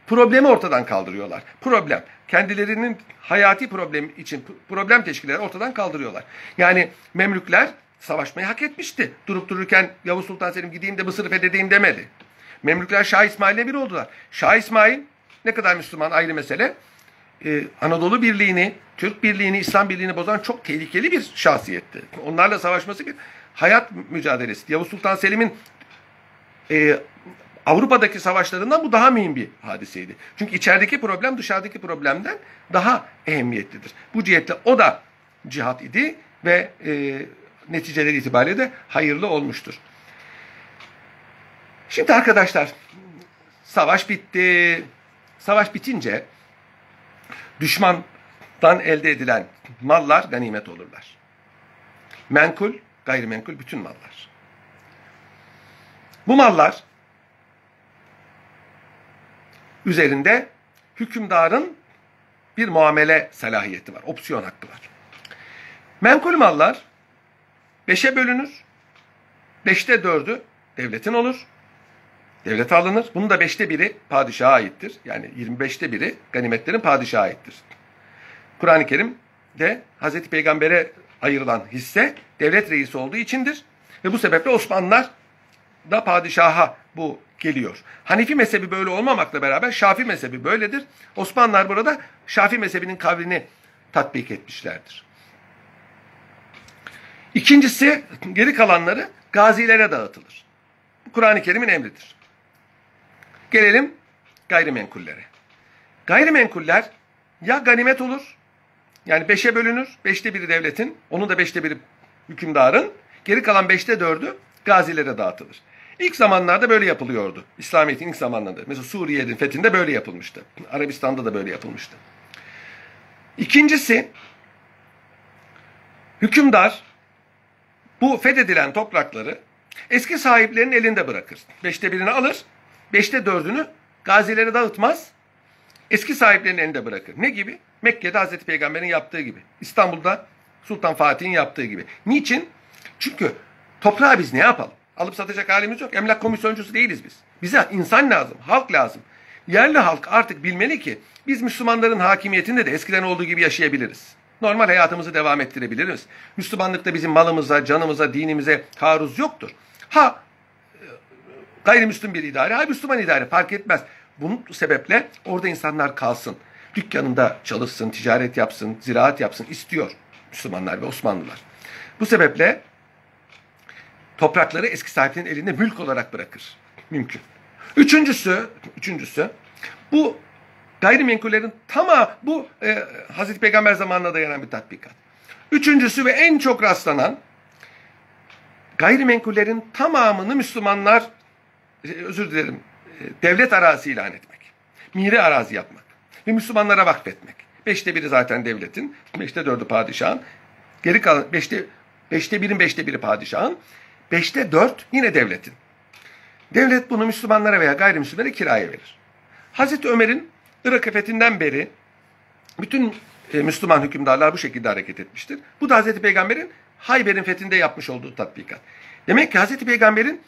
Problemi ortadan kaldırıyorlar. Problem. Kendilerinin hayati problem için problem teşkilleri ortadan kaldırıyorlar. Yani Memlükler savaşmayı hak etmişti. Durup dururken Yavuz Sultan Selim gideyim de Mısır'ı fethedeyim demedi. Memlükler Şah İsmail'le bir oldular. Şah İsmail ne kadar Müslüman ayrı mesele. Ee, Anadolu Birliği'ni, Türk Birliği'ni, İslam Birliği'ni bozan çok tehlikeli bir şahsiyetti. Onlarla savaşması bir hayat mücadelesi. Yavuz Sultan Selim'in e, Avrupa'daki savaşlarından bu daha mühim bir hadiseydi. Çünkü içerideki problem dışarıdaki problemden daha ehemmiyetlidir. Bu cihetle o da cihat idi ve e, neticeleri itibariyle de hayırlı olmuştur. Şimdi arkadaşlar savaş bitti. Savaş bitince düşmandan elde edilen mallar ganimet olurlar. Menkul, gayrimenkul bütün mallar. Bu mallar üzerinde hükümdarın bir muamele salahiyeti var. Opsiyon hakkı var. Menkul mallar beşe bölünür. Beşte dördü devletin olur. Devlete alınır. Bunun da beşte biri padişaha aittir. Yani 25'te biri ganimetlerin padişaha aittir. Kur'an-ı Kerim'de Hazreti Peygamber'e ayrılan hisse devlet reisi olduğu içindir. Ve bu sebeple Osmanlılar da padişaha bu geliyor. Hanefi mezhebi böyle olmamakla beraber Şafi mezhebi böyledir. Osmanlılar burada Şafi mezhebinin kavrini tatbik etmişlerdir. İkincisi geri kalanları gazilere dağıtılır. Kur'an-ı Kerim'in emridir. Gelelim gayrimenkullere. Gayrimenkuller ya ganimet olur, yani beşe bölünür, beşte biri devletin, onun da beşte biri hükümdarın, geri kalan beşte dördü gazilere dağıtılır. İlk zamanlarda böyle yapılıyordu. İslamiyet'in ilk zamanlarında. Mesela Suriye'nin fethinde böyle yapılmıştı. Arabistan'da da böyle yapılmıştı. İkincisi, hükümdar bu fethedilen toprakları eski sahiplerinin elinde bırakır. Beşte birini alır, beşte dördünü gazilere dağıtmaz, eski sahiplerinin elinde bırakır. Ne gibi? Mekke'de Hazreti Peygamber'in yaptığı gibi. İstanbul'da Sultan Fatih'in yaptığı gibi. Niçin? Çünkü toprağı biz ne yapalım? Alıp satacak halimiz yok. Emlak komisyoncusu değiliz biz. Bize insan lazım, halk lazım. Yerli halk artık bilmeli ki biz Müslümanların hakimiyetinde de eskiden olduğu gibi yaşayabiliriz. Normal hayatımızı devam ettirebiliriz. Müslümanlıkta bizim malımıza, canımıza, dinimize taarruz yoktur. Ha gayrimüslim bir idare, ha Müslüman idare fark etmez. Bunun sebeple orada insanlar kalsın. Dükkanında çalışsın, ticaret yapsın, ziraat yapsın istiyor Müslümanlar ve Osmanlılar. Bu sebeple toprakları eski sahiplerinin elinde mülk olarak bırakır. Mümkün. Üçüncüsü, üçüncüsü bu gayrimenkullerin tamamı bu e, Hazreti Peygamber zamanına dayanan bir tatbikat. Üçüncüsü ve en çok rastlanan gayrimenkullerin tamamını Müslümanlar özür dilerim e, devlet arazi ilan etmek. Miri arazi yapmak. Ve Müslümanlara vakfetmek. Beşte biri zaten devletin. Beşte dördü padişahın. Geri kalan beşte, beşte birin beşte biri padişahın. Beşte dört yine devletin. Devlet bunu Müslümanlara veya gayrimüslimlere kiraya verir. Hazreti Ömer'in Irak fethinden beri bütün e, Müslüman hükümdarlar bu şekilde hareket etmiştir. Bu da Hazreti Peygamber'in Hayber'in fethinde yapmış olduğu tatbikat. Demek ki Hazreti Peygamber'in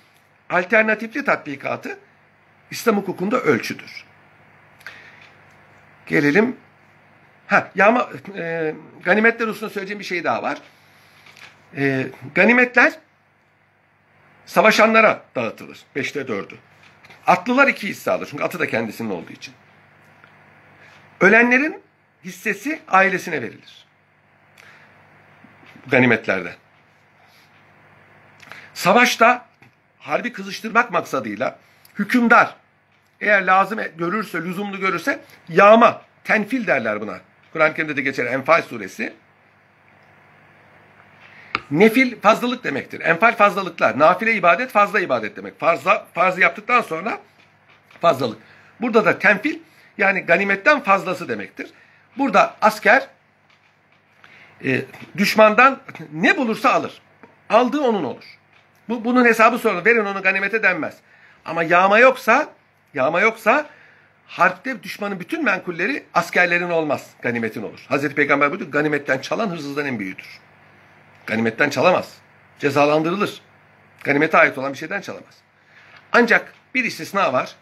alternatifli tatbikatı İslam hukukunda ölçüdür. Gelelim. Ha, yağma, e, ganimetler hususunda söyleyeceğim bir şey daha var. E, ganimetler savaşanlara dağıtılır. Beşte dördü. Atlılar iki hisse alır. Çünkü atı da kendisinin olduğu için. Ölenlerin hissesi ailesine verilir. Ganimetlerden. Savaşta harbi kızıştırmak maksadıyla hükümdar eğer lazım görürse, lüzumlu görürse yağma, tenfil derler buna. Kur'an-ı Kerim'de de geçer Enfal suresi. Nefil fazlalık demektir. Enfal fazlalıklar. Nafile ibadet fazla ibadet demek. Fazla, farzı yaptıktan sonra fazlalık. Burada da tenfil yani ganimetten fazlası demektir. Burada asker e, düşmandan ne bulursa alır. Aldığı onun olur. Bu, bunun hesabı sorulur. Verin onu ganimete denmez. Ama yağma yoksa, yağma yoksa harpte düşmanın bütün menkulleri askerlerin olmaz. Ganimetin olur. Hazreti Peygamber buyurdu ganimetten çalan hırsızdan en büyüğüdür. Ganimetten çalamaz. Cezalandırılır. Ganimete ait olan bir şeyden çalamaz. Ancak bir istisna var.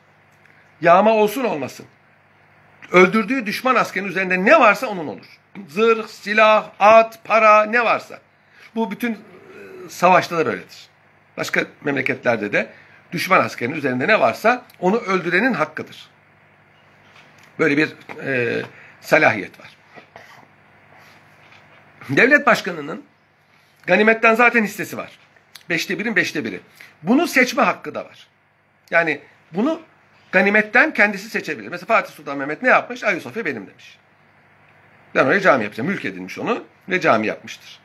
Yağma olsun olmasın. Öldürdüğü düşman askerin üzerinde ne varsa onun olur. Zırh, silah, at, para ne varsa. Bu bütün e, savaşta da böyledir. Başka memleketlerde de düşman askerin üzerinde ne varsa onu öldürenin hakkıdır. Böyle bir e, salahiyet var. Devlet başkanının ganimetten zaten hissesi var. Beşte birin beşte biri. Bunu seçme hakkı da var. Yani bunu ganimetten kendisi seçebilir. Mesela Fatih Sultan Mehmet ne yapmış? Ayasofya benim demiş. Ben oraya cami yapacağım. Mülk edilmiş onu ve cami yapmıştır.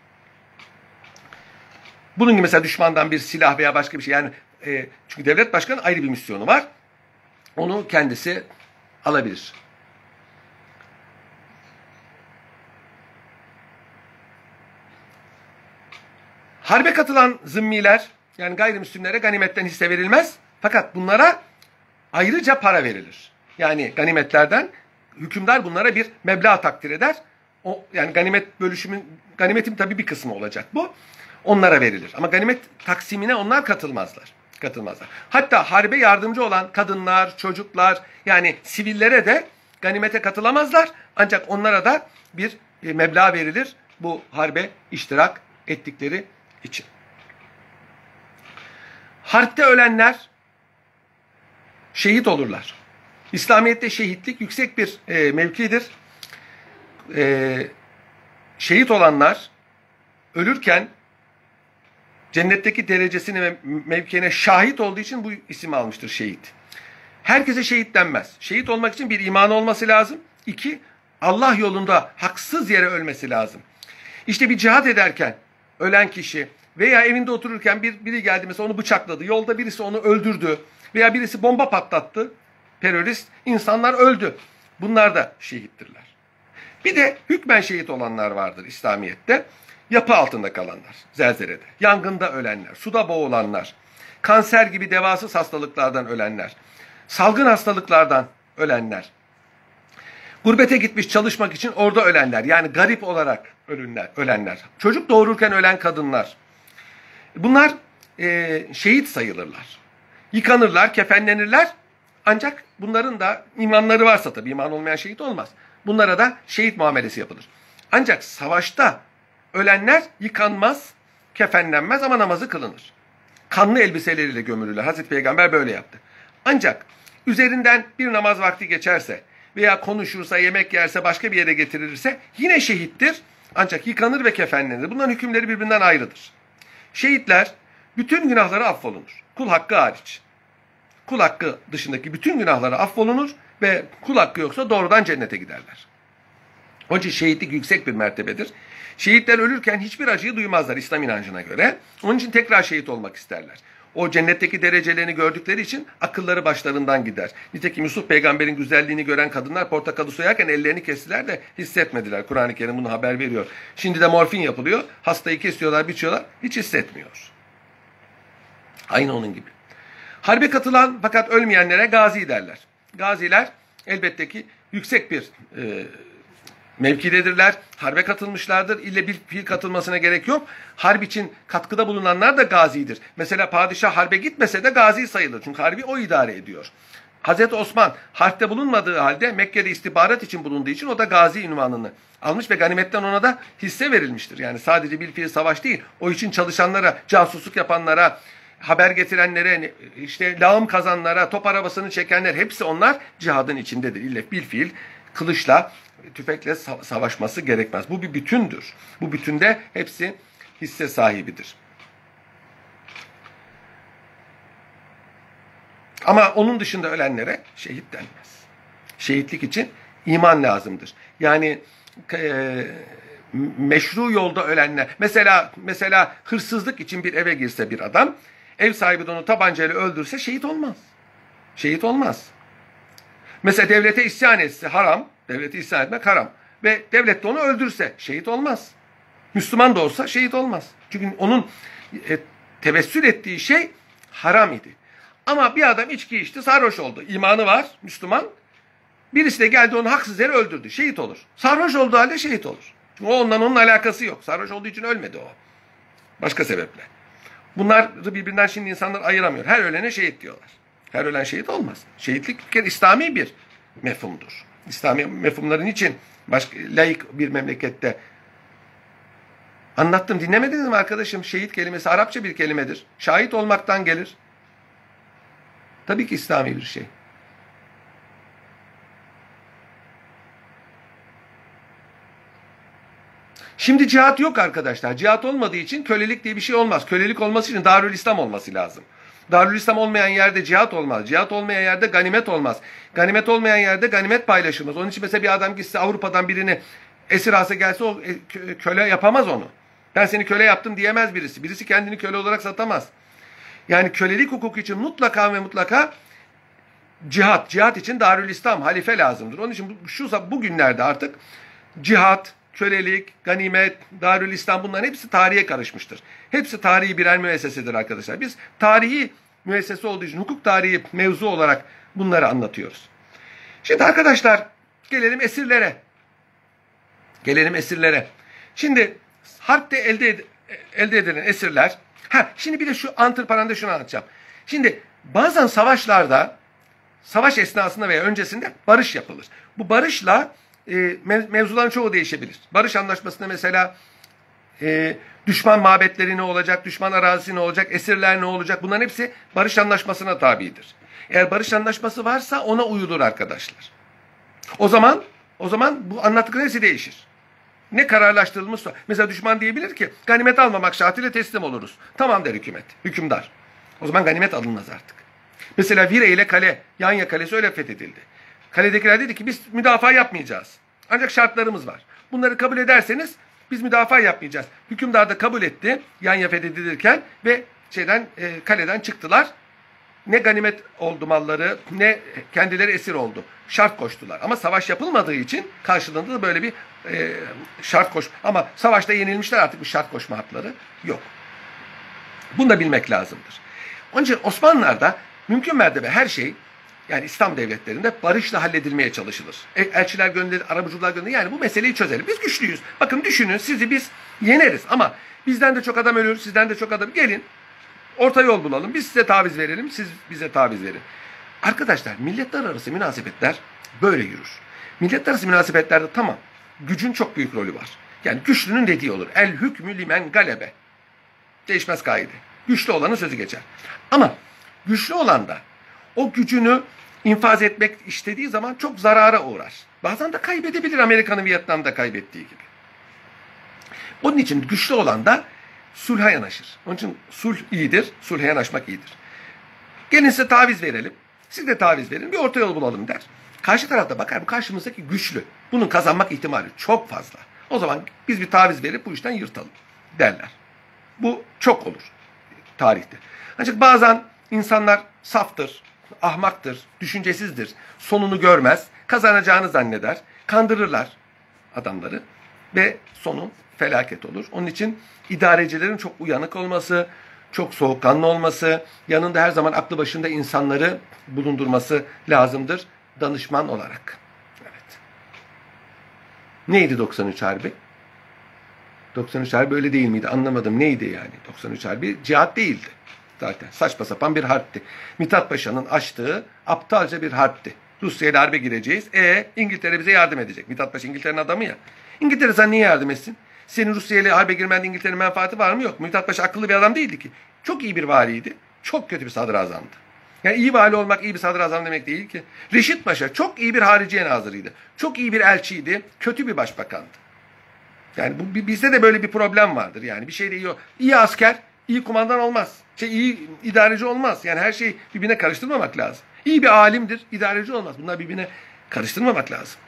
Bunun gibi mesela düşmandan bir silah veya başka bir şey yani e, çünkü devlet başkanı ayrı bir misyonu var. Onu kendisi alabilir. Harbe katılan zımmiler yani gayrimüslimlere ganimetten hisse verilmez. Fakat bunlara ayrıca para verilir. Yani ganimetlerden hükümdar bunlara bir meblağ takdir eder. O yani ganimet bölüşümün ganimetin tabii bir kısmı olacak bu. Onlara verilir. Ama ganimet taksimine onlar katılmazlar. Katılmazlar. Hatta harbe yardımcı olan kadınlar, çocuklar yani sivillere de ganimete katılamazlar. Ancak onlara da bir meblağ verilir bu harbe iştirak ettikleri için. Harpte ölenler şehit olurlar. İslamiyet'te şehitlik yüksek bir e, mevkidir. E, şehit olanlar ölürken cennetteki derecesine ve mevkiine şahit olduğu için bu isim almıştır şehit. Herkese şehit denmez. Şehit olmak için bir iman olması lazım. İki, Allah yolunda haksız yere ölmesi lazım. İşte bir cihat ederken ölen kişi veya evinde otururken bir, biri geldi mesela onu bıçakladı. Yolda birisi onu öldürdü veya birisi bomba patlattı. Terörist insanlar öldü. Bunlar da şehittirler. Bir de hükmen şehit olanlar vardır İslamiyet'te. Yapı altında kalanlar, zelzelede, yangında ölenler, suda boğulanlar, kanser gibi devasız hastalıklardan ölenler, salgın hastalıklardan ölenler, gurbete gitmiş çalışmak için orada ölenler, yani garip olarak ölünler, ölenler, çocuk doğururken ölen kadınlar, bunlar e, şehit sayılırlar. Yıkanırlar, kefenlenirler ancak bunların da imanları varsa tabii iman olmayan şehit olmaz. Bunlara da şehit muamelesi yapılır. Ancak savaşta ölenler yıkanmaz, kefenlenmez ama namazı kılınır. Kanlı elbiseleriyle gömülürler. Hazreti Peygamber böyle yaptı. Ancak üzerinden bir namaz vakti geçerse veya konuşursa, yemek yerse, başka bir yere getirilirse yine şehittir. Ancak yıkanır ve kefenlenir. Bunların hükümleri birbirinden ayrıdır. Şehitler bütün günahları affolunur. Kul hakkı hariç. Kul hakkı dışındaki bütün günahları affolunur ve kul hakkı yoksa doğrudan cennete giderler. Onun için şehitlik yüksek bir mertebedir. Şehitler ölürken hiçbir acıyı duymazlar İslam inancına göre. Onun için tekrar şehit olmak isterler. O cennetteki derecelerini gördükleri için akılları başlarından gider. Nitekim Yusuf peygamberin güzelliğini gören kadınlar portakalı soyarken ellerini kestiler de hissetmediler. Kur'an-ı Kerim bunu haber veriyor. Şimdi de morfin yapılıyor. Hastayı kesiyorlar, biçiyorlar. Hiç hissetmiyor. Aynı onun gibi. Harbe katılan fakat ölmeyenlere gazi derler. Gaziler elbette ki yüksek bir e, mevkidedirler. Harbe katılmışlardır. İlle bir fiil katılmasına gerek yok. Harp için katkıda bulunanlar da gazidir. Mesela padişah harbe gitmese de gazi sayılır. Çünkü harbi o idare ediyor. Hazreti Osman harpte bulunmadığı halde Mekke'de istihbarat için bulunduğu için o da gazi ünvanını almış ve ganimetten ona da hisse verilmiştir. Yani sadece bir fiil savaş değil, o için çalışanlara, casusluk yapanlara, haber getirenlere, işte lağım kazanlara, top arabasını çekenler hepsi onlar cihadın içindedir. İlle bir fiil kılıçla, tüfekle savaşması gerekmez. Bu bir bütündür. Bu bütünde hepsi hisse sahibidir. Ama onun dışında ölenlere şehit denmez. Şehitlik için iman lazımdır. Yani e, meşru yolda ölenler mesela mesela hırsızlık için bir eve girse bir adam ev sahibi de onu tabancayla öldürse şehit olmaz. Şehit olmaz. Mesela devlete isyan etse haram, devlete isyan etmek haram ve devlet de onu öldürse şehit olmaz. Müslüman da olsa şehit olmaz. Çünkü onun e, tevessül ettiği şey haram idi. Ama bir adam içki içti, sarhoş oldu. İmanı var, Müslüman. Birisi de geldi onu haksız yere öldürdü. Şehit olur. Sarhoş olduğu halde şehit olur. Çünkü o ondan onun alakası yok. Sarhoş olduğu için ölmedi o. Başka sebeple. Bunlar birbirinden şimdi insanlar ayıramıyor. Her ölene şehit diyorlar. Her ölen şehit olmaz. Şehitlik bir kere İslami bir mefhumdur. İslami mefhumların için başka laik bir memlekette anlattım dinlemediniz mi arkadaşım? Şehit kelimesi Arapça bir kelimedir. Şahit olmaktan gelir. Tabii ki İslami bir şey. Şimdi cihat yok arkadaşlar. Cihat olmadığı için kölelik diye bir şey olmaz. Kölelik olması için Darül İslam olması lazım. Darül İslam olmayan yerde cihat olmaz. Cihat olmayan yerde ganimet olmaz. Ganimet olmayan yerde ganimet paylaşılmaz. Onun için mesela bir adam gitse Avrupa'dan birini esir alsa gelse o e, köle yapamaz onu. Ben seni köle yaptım diyemez birisi. Birisi kendini köle olarak satamaz. Yani kölelik hukuku için mutlaka ve mutlaka cihat. Cihat için Darül İslam, halife lazımdır. Onun için şu bugünlerde artık cihat, kölelik, ganimet, Darül İslam bunların hepsi tarihe karışmıştır. Hepsi tarihi birer müessesedir arkadaşlar. Biz tarihi müessese olduğu için hukuk tarihi mevzu olarak bunları anlatıyoruz. Şimdi arkadaşlar gelelim esirlere. Gelelim esirlere. Şimdi harpte elde, ed elde edilen esirler. Ha, şimdi bir de şu antır şunu anlatacağım. Şimdi bazen savaşlarda savaş esnasında veya öncesinde barış yapılır. Bu barışla e, mevzuların çoğu değişebilir. Barış anlaşmasında mesela e, düşman mabetleri ne olacak, düşman arazisi ne olacak, esirler ne olacak bunların hepsi barış anlaşmasına tabidir. Eğer barış anlaşması varsa ona uyulur arkadaşlar. O zaman o zaman bu anlattıkları hepsi değişir. Ne kararlaştırılmışsa. Mesela düşman diyebilir ki ganimet almamak şartıyla teslim oluruz. Tamam der hükümet, hükümdar. O zaman ganimet alınmaz artık. Mesela Vire ile kale, Yanya kalesi öyle fethedildi. Kaledekiler dedi ki biz müdafaa yapmayacağız. Ancak şartlarımız var. Bunları kabul ederseniz biz müdafaa yapmayacağız. Hükümdar da kabul etti Yanya fethedilirken ve şeyden e, kaleden çıktılar. Ne ganimet oldu malları ne kendileri esir oldu. Şart koştular. Ama savaş yapılmadığı için karşılığında da böyle bir e, şart koş. Ama savaşta yenilmişler artık bir şart koşma hakları yok. Bunu da bilmek lazımdır. Onun için Osmanlılar'da mümkün mertebe her şey yani İslam devletlerinde barışla halledilmeye çalışılır. E, elçiler gönderilir, arabacılar gönderilir. Yani bu meseleyi çözelim. Biz güçlüyüz. Bakın düşünün sizi biz yeneriz ama bizden de çok adam ölür, sizden de çok adam. Gelin orta yol bulalım. Biz size taviz verelim, siz bize taviz verin. Arkadaşlar milletler arası münasebetler böyle yürür. Milletler arası münasebetlerde tamam gücün çok büyük rolü var. Yani güçlünün dediği olur. El hükmü limen galebe. Değişmez kaide. Güçlü olanın sözü geçer. Ama güçlü olan da o gücünü infaz etmek istediği zaman çok zarara uğrar. Bazen de kaybedebilir Amerika'nın Vietnam'da kaybettiği gibi. Onun için güçlü olan da sulha yanaşır. Onun için sulh iyidir, sulha yanaşmak iyidir. Gelin size taviz verelim. Siz de taviz verin, bir orta yol bulalım der. Karşı tarafta bakar karşımızdaki güçlü. Bunun kazanmak ihtimali çok fazla. O zaman biz bir taviz verip bu işten yırtalım derler. Bu çok olur tarihte. Ancak bazen insanlar saftır, ahmaktır, düşüncesizdir, sonunu görmez, kazanacağını zanneder, kandırırlar adamları ve sonu felaket olur. Onun için idarecilerin çok uyanık olması, çok soğukkanlı olması, yanında her zaman aklı başında insanları bulundurması lazımdır danışman olarak. Evet. Neydi 93 Harbi? 93 Harbi öyle değil miydi? Anlamadım. Neydi yani? 93 Harbi cihat değildi. Zaten. Saçma sapan bir harpti. Mithat Paşa'nın açtığı aptalca bir harpti. Rusya ile harbe gireceğiz. E İngiltere bize yardım edecek. Mithat Paşa İngiltere'nin adamı ya. İngiltere sana niye yardım etsin? Senin Rusya ile harbe girmende İngiltere'nin menfaati var mı? Yok. Mithat Paşa akıllı bir adam değildi ki. Çok iyi bir valiydi. Çok kötü bir sadrazamdı. Yani iyi vali olmak iyi bir sadrazam demek değil ki. Reşit Paşa çok iyi bir hariciye nazırıydı. Çok iyi bir elçiydi. Kötü bir başbakandı. Yani bu, bizde de böyle bir problem vardır. Yani bir şey de iyi, iyi asker, iyi kumandan olmaz. Şey, iyi idareci olmaz. Yani her şeyi birbirine karıştırmamak lazım. İyi bir alimdir, idareci olmaz. Bunlar birbirine karıştırmamak lazım.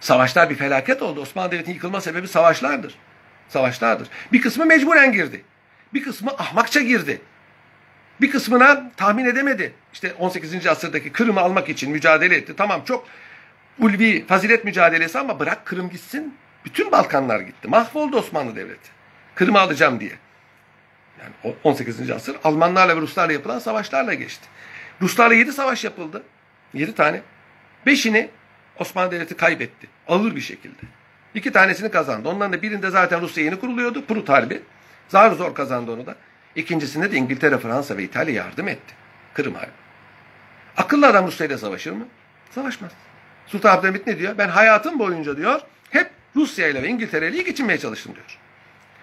Savaşlar bir felaket oldu. Osmanlı Devleti'nin yıkılma sebebi savaşlardır. Savaşlardır. Bir kısmı mecburen girdi. Bir kısmı ahmakça girdi. Bir kısmına tahmin edemedi. İşte 18. asırdaki Kırım'ı almak için mücadele etti. Tamam çok ulvi fazilet mücadelesi ama bırak Kırım gitsin. Bütün Balkanlar gitti. Mahvoldu Osmanlı Devleti. Kırım'ı alacağım diye. Yani 18. asır Almanlarla ve Ruslarla yapılan savaşlarla geçti. Ruslarla 7 savaş yapıldı. 7 tane. 5'ini Osmanlı Devleti kaybetti. Ağır bir şekilde. İki tanesini kazandı. Onların da birinde zaten Rusya yeni kuruluyordu. Prut Harbi. Zar zor kazandı onu da. İkincisinde de İngiltere, Fransa ve İtalya yardım etti. Kırım Harbi. Akıllı adam Rusya ile savaşır mı? Savaşmaz. Sultan Abdülhamit ne diyor? Ben hayatım boyunca diyor hep Rusya ile ve İngiltere ile iyi geçinmeye çalıştım diyor.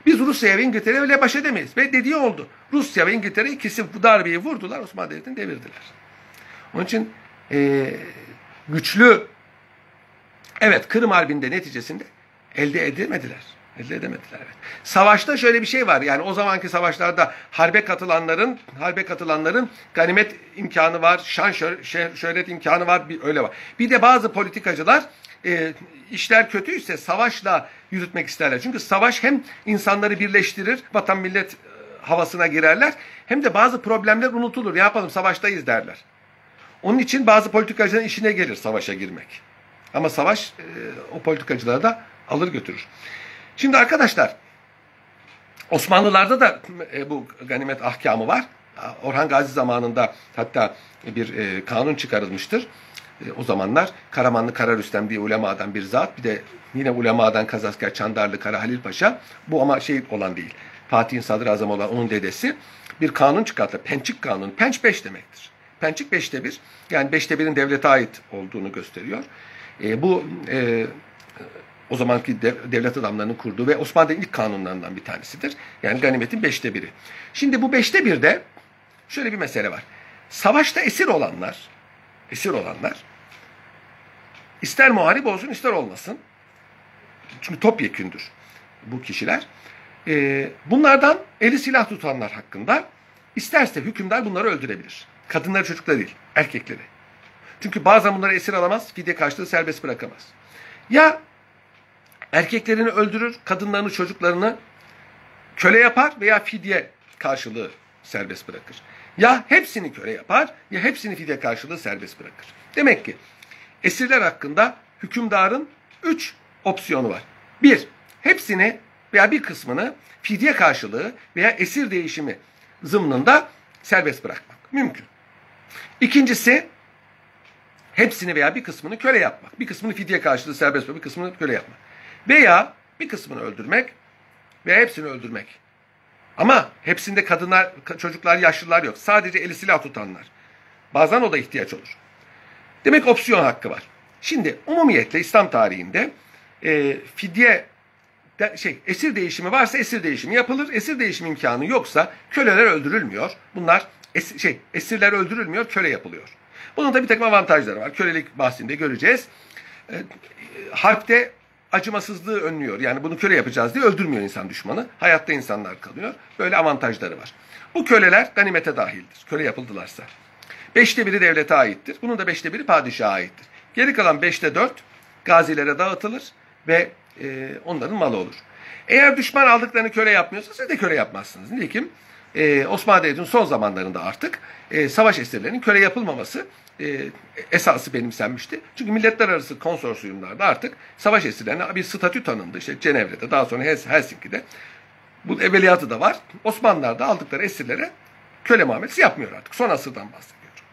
Biz Rusya ve İngiltere ile baş edemeyiz. Ve dediği oldu. Rusya ve İngiltere ikisi bu darbeyi vurdular. Osmanlı Devleti'ni devirdiler. Onun için e, güçlü evet Kırım Harbi'nde neticesinde elde edemediler. Elde edemediler. Evet. Savaşta şöyle bir şey var. Yani o zamanki savaşlarda harbe katılanların harbe katılanların ganimet imkanı var, şan şöhret imkanı var, bir öyle var. Bir de bazı politikacılar e, işler kötüyse savaşla yürütmek isterler. Çünkü savaş hem insanları birleştirir, vatan millet e, havasına girerler, hem de bazı problemler unutulur. Yapalım savaştayız derler. Onun için bazı politikacıların işine gelir savaşa girmek. Ama savaş e, o politikacıları da alır götürür. Şimdi arkadaşlar Osmanlılarda da e, bu ganimet ahkamı var. Orhan Gazi zamanında hatta bir e, kanun çıkarılmıştır. E, o zamanlar Karamanlı Kararüstem diye ulemadan bir zat. Bir de yine ulemadan Kazasker Çandarlı Kara Halil Paşa. Bu ama şey olan değil. Fatih'in sadrazamı olan onun dedesi. Bir kanun çıkarttı. Pençik kanun. Penç beş demektir. Pençik beşte bir. Yani beşte birin devlete ait olduğunu gösteriyor. E, bu e, o zamanki devlet adamlarının kurduğu ve Osmanlı'nın ilk kanunlarından bir tanesidir. Yani ganimetin beşte biri. Şimdi bu beşte birde şöyle bir mesele var. Savaşta esir olanlar, esir olanlar ister muharip olsun ister olmasın. Çünkü topyekündür bu kişiler. Ee, bunlardan eli silah tutanlar hakkında isterse hükümdar bunları öldürebilir. Kadınları çocukları değil, erkekleri. Çünkü bazen bunları esir alamaz, fidye karşılığı serbest bırakamaz. Ya erkeklerini öldürür, kadınlarını, çocuklarını köle yapar veya fidye karşılığı serbest bırakır. Ya hepsini köle yapar ya hepsini fidye karşılığı serbest bırakır. Demek ki esirler hakkında hükümdarın üç opsiyonu var. Bir, hepsini veya bir kısmını fidye karşılığı veya esir değişimi zımnında serbest bırakmak. Mümkün. İkincisi, hepsini veya bir kısmını köle yapmak. Bir kısmını fidye karşılığı serbest bırakmak, bir kısmını köle yapmak. Veya bir kısmını öldürmek veya hepsini öldürmek. Ama hepsinde kadınlar, çocuklar, yaşlılar yok. Sadece eli silah tutanlar. Bazen o da ihtiyaç olur. Demek opsiyon hakkı var. Şimdi umumiyetle İslam tarihinde e, fidye de, şey esir değişimi varsa esir değişimi yapılır. Esir değişimi imkanı yoksa köleler öldürülmüyor. Bunlar es, şey esirler öldürülmüyor, köle yapılıyor. Bunun da bir takım avantajları var. Kölelik bahsinde göreceğiz. E, harpte acımasızlığı önlüyor. Yani bunu köle yapacağız diye öldürmüyor insan düşmanı. Hayatta insanlar kalıyor. Böyle avantajları var. Bu köleler ganimete dahildir. Köle yapıldılarsa. Beşte biri devlete aittir. Bunun da beşte biri padişaha aittir. Geri kalan beşte dört gazilere dağıtılır ve e, onların malı olur. Eğer düşman aldıklarını köle yapmıyorsa siz de köle yapmazsınız. Nitekim e, Osmanlı Devleti'nin son zamanlarında artık e, savaş esirlerinin köle yapılmaması e, esası benimsenmişti. Çünkü milletler arası konsorsiyumlarda artık savaş esirlerine bir statü tanındı. İşte Cenevre'de daha sonra Helsinki'de. Bu evveliyatı da var. Osmanlılar da aldıkları esirlere köle muamelesi yapmıyor artık. Son asırdan bahsediyorum.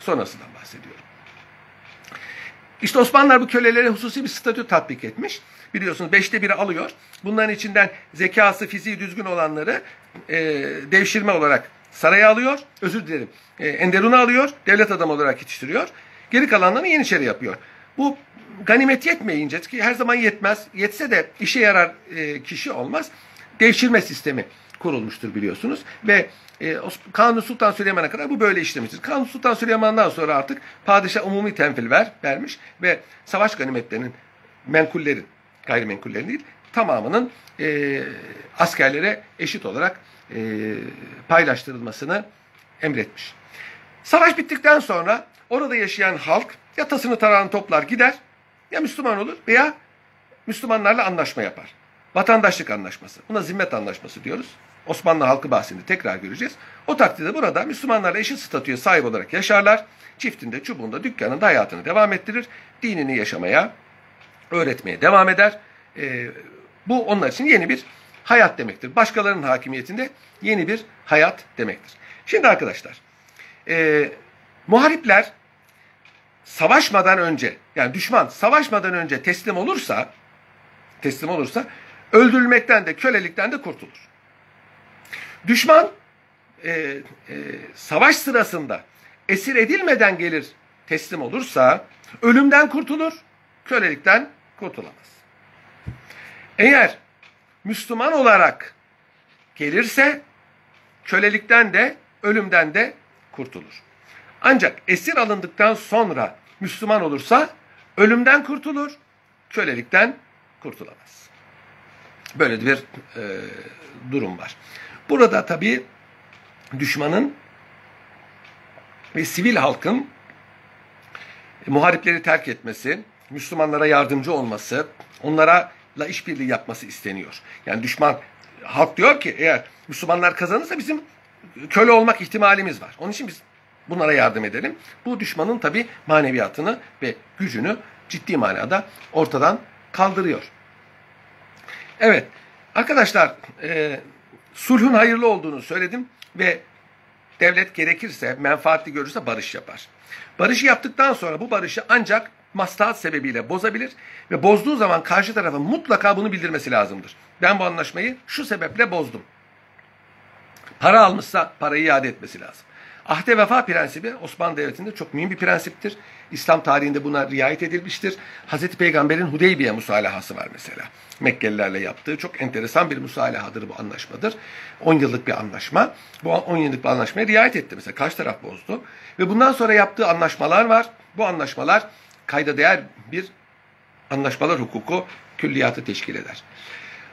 Son asırdan bahsediyorum. İşte Osmanlılar bu kölelere hususi bir statü tatbik etmiş. Biliyorsunuz beşte biri alıyor. Bunların içinden zekası, fiziği düzgün olanları e, devşirme olarak saraya alıyor. Özür dilerim. E, Enderun'a alıyor. Devlet adamı olarak yetiştiriyor. Geri kalanlarını Yeniçeri yapıyor. Bu ganimet yetmeyince ki her zaman yetmez. Yetse de işe yarar e, kişi olmaz. Devşirme sistemi kurulmuştur biliyorsunuz. Ve e, Kanuni Sultan Süleyman'a kadar bu böyle işlemiştir. Kanuni Sultan Süleyman'dan sonra artık padişah umumi tenfil ver, vermiş ve savaş ganimetlerinin menkullerin, gayrimenkullerin değil tamamının e, askerlere eşit olarak e, paylaştırılmasını emretmiş. Savaş bittikten sonra orada yaşayan halk ya tasını tarağını toplar gider ya Müslüman olur veya Müslümanlarla anlaşma yapar. Vatandaşlık anlaşması. Buna zimmet anlaşması diyoruz. Osmanlı halkı bahsinde tekrar göreceğiz. O takdirde burada Müslümanlarla eşit statüye sahip olarak yaşarlar. Çiftinde, çubuğunda, dükkanında hayatını devam ettirir. Dinini yaşamaya, öğretmeye devam eder. Ee, bu onlar için yeni bir hayat demektir. Başkalarının hakimiyetinde yeni bir hayat demektir. Şimdi arkadaşlar, e, muharipler savaşmadan önce, yani düşman savaşmadan önce teslim olursa, teslim olursa öldürülmekten de kölelikten de kurtulur. Düşman e, e, savaş sırasında esir edilmeden gelir teslim olursa ölümden kurtulur, kölelikten kurtulamaz. Eğer Müslüman olarak gelirse kölelikten de ölümden de kurtulur. Ancak esir alındıktan sonra Müslüman olursa ölümden kurtulur, kölelikten kurtulamaz. Böyle bir e, durum var. Burada tabii düşmanın ve sivil halkın muharipleri terk etmesi, Müslümanlara yardımcı olması, onlara la işbirliği yapması isteniyor. Yani düşman halk diyor ki eğer Müslümanlar kazanırsa bizim köle olmak ihtimalimiz var. Onun için biz bunlara yardım edelim. Bu düşmanın tabi maneviyatını ve gücünü ciddi manada ortadan kaldırıyor. Evet arkadaşlar e, sulhun hayırlı olduğunu söyledim ve devlet gerekirse menfaatli görürse barış yapar. Barışı yaptıktan sonra bu barışı ancak maslahat sebebiyle bozabilir ve bozduğu zaman karşı tarafa mutlaka bunu bildirmesi lazımdır. Ben bu anlaşmayı şu sebeple bozdum. Para almışsa parayı iade etmesi lazım. Ahde vefa prensibi Osmanlı Devleti'nde çok mühim bir prensiptir. İslam tarihinde buna riayet edilmiştir. Hazreti Peygamber'in Hudeybiye musalahası var mesela. Mekkelilerle yaptığı çok enteresan bir musalahadır bu anlaşmadır. 10 yıllık bir anlaşma. Bu 10 yıllık bir anlaşmaya riayet etti mesela. Karşı taraf bozdu. Ve bundan sonra yaptığı anlaşmalar var. Bu anlaşmalar kayda değer bir anlaşmalar hukuku külliyatı teşkil eder.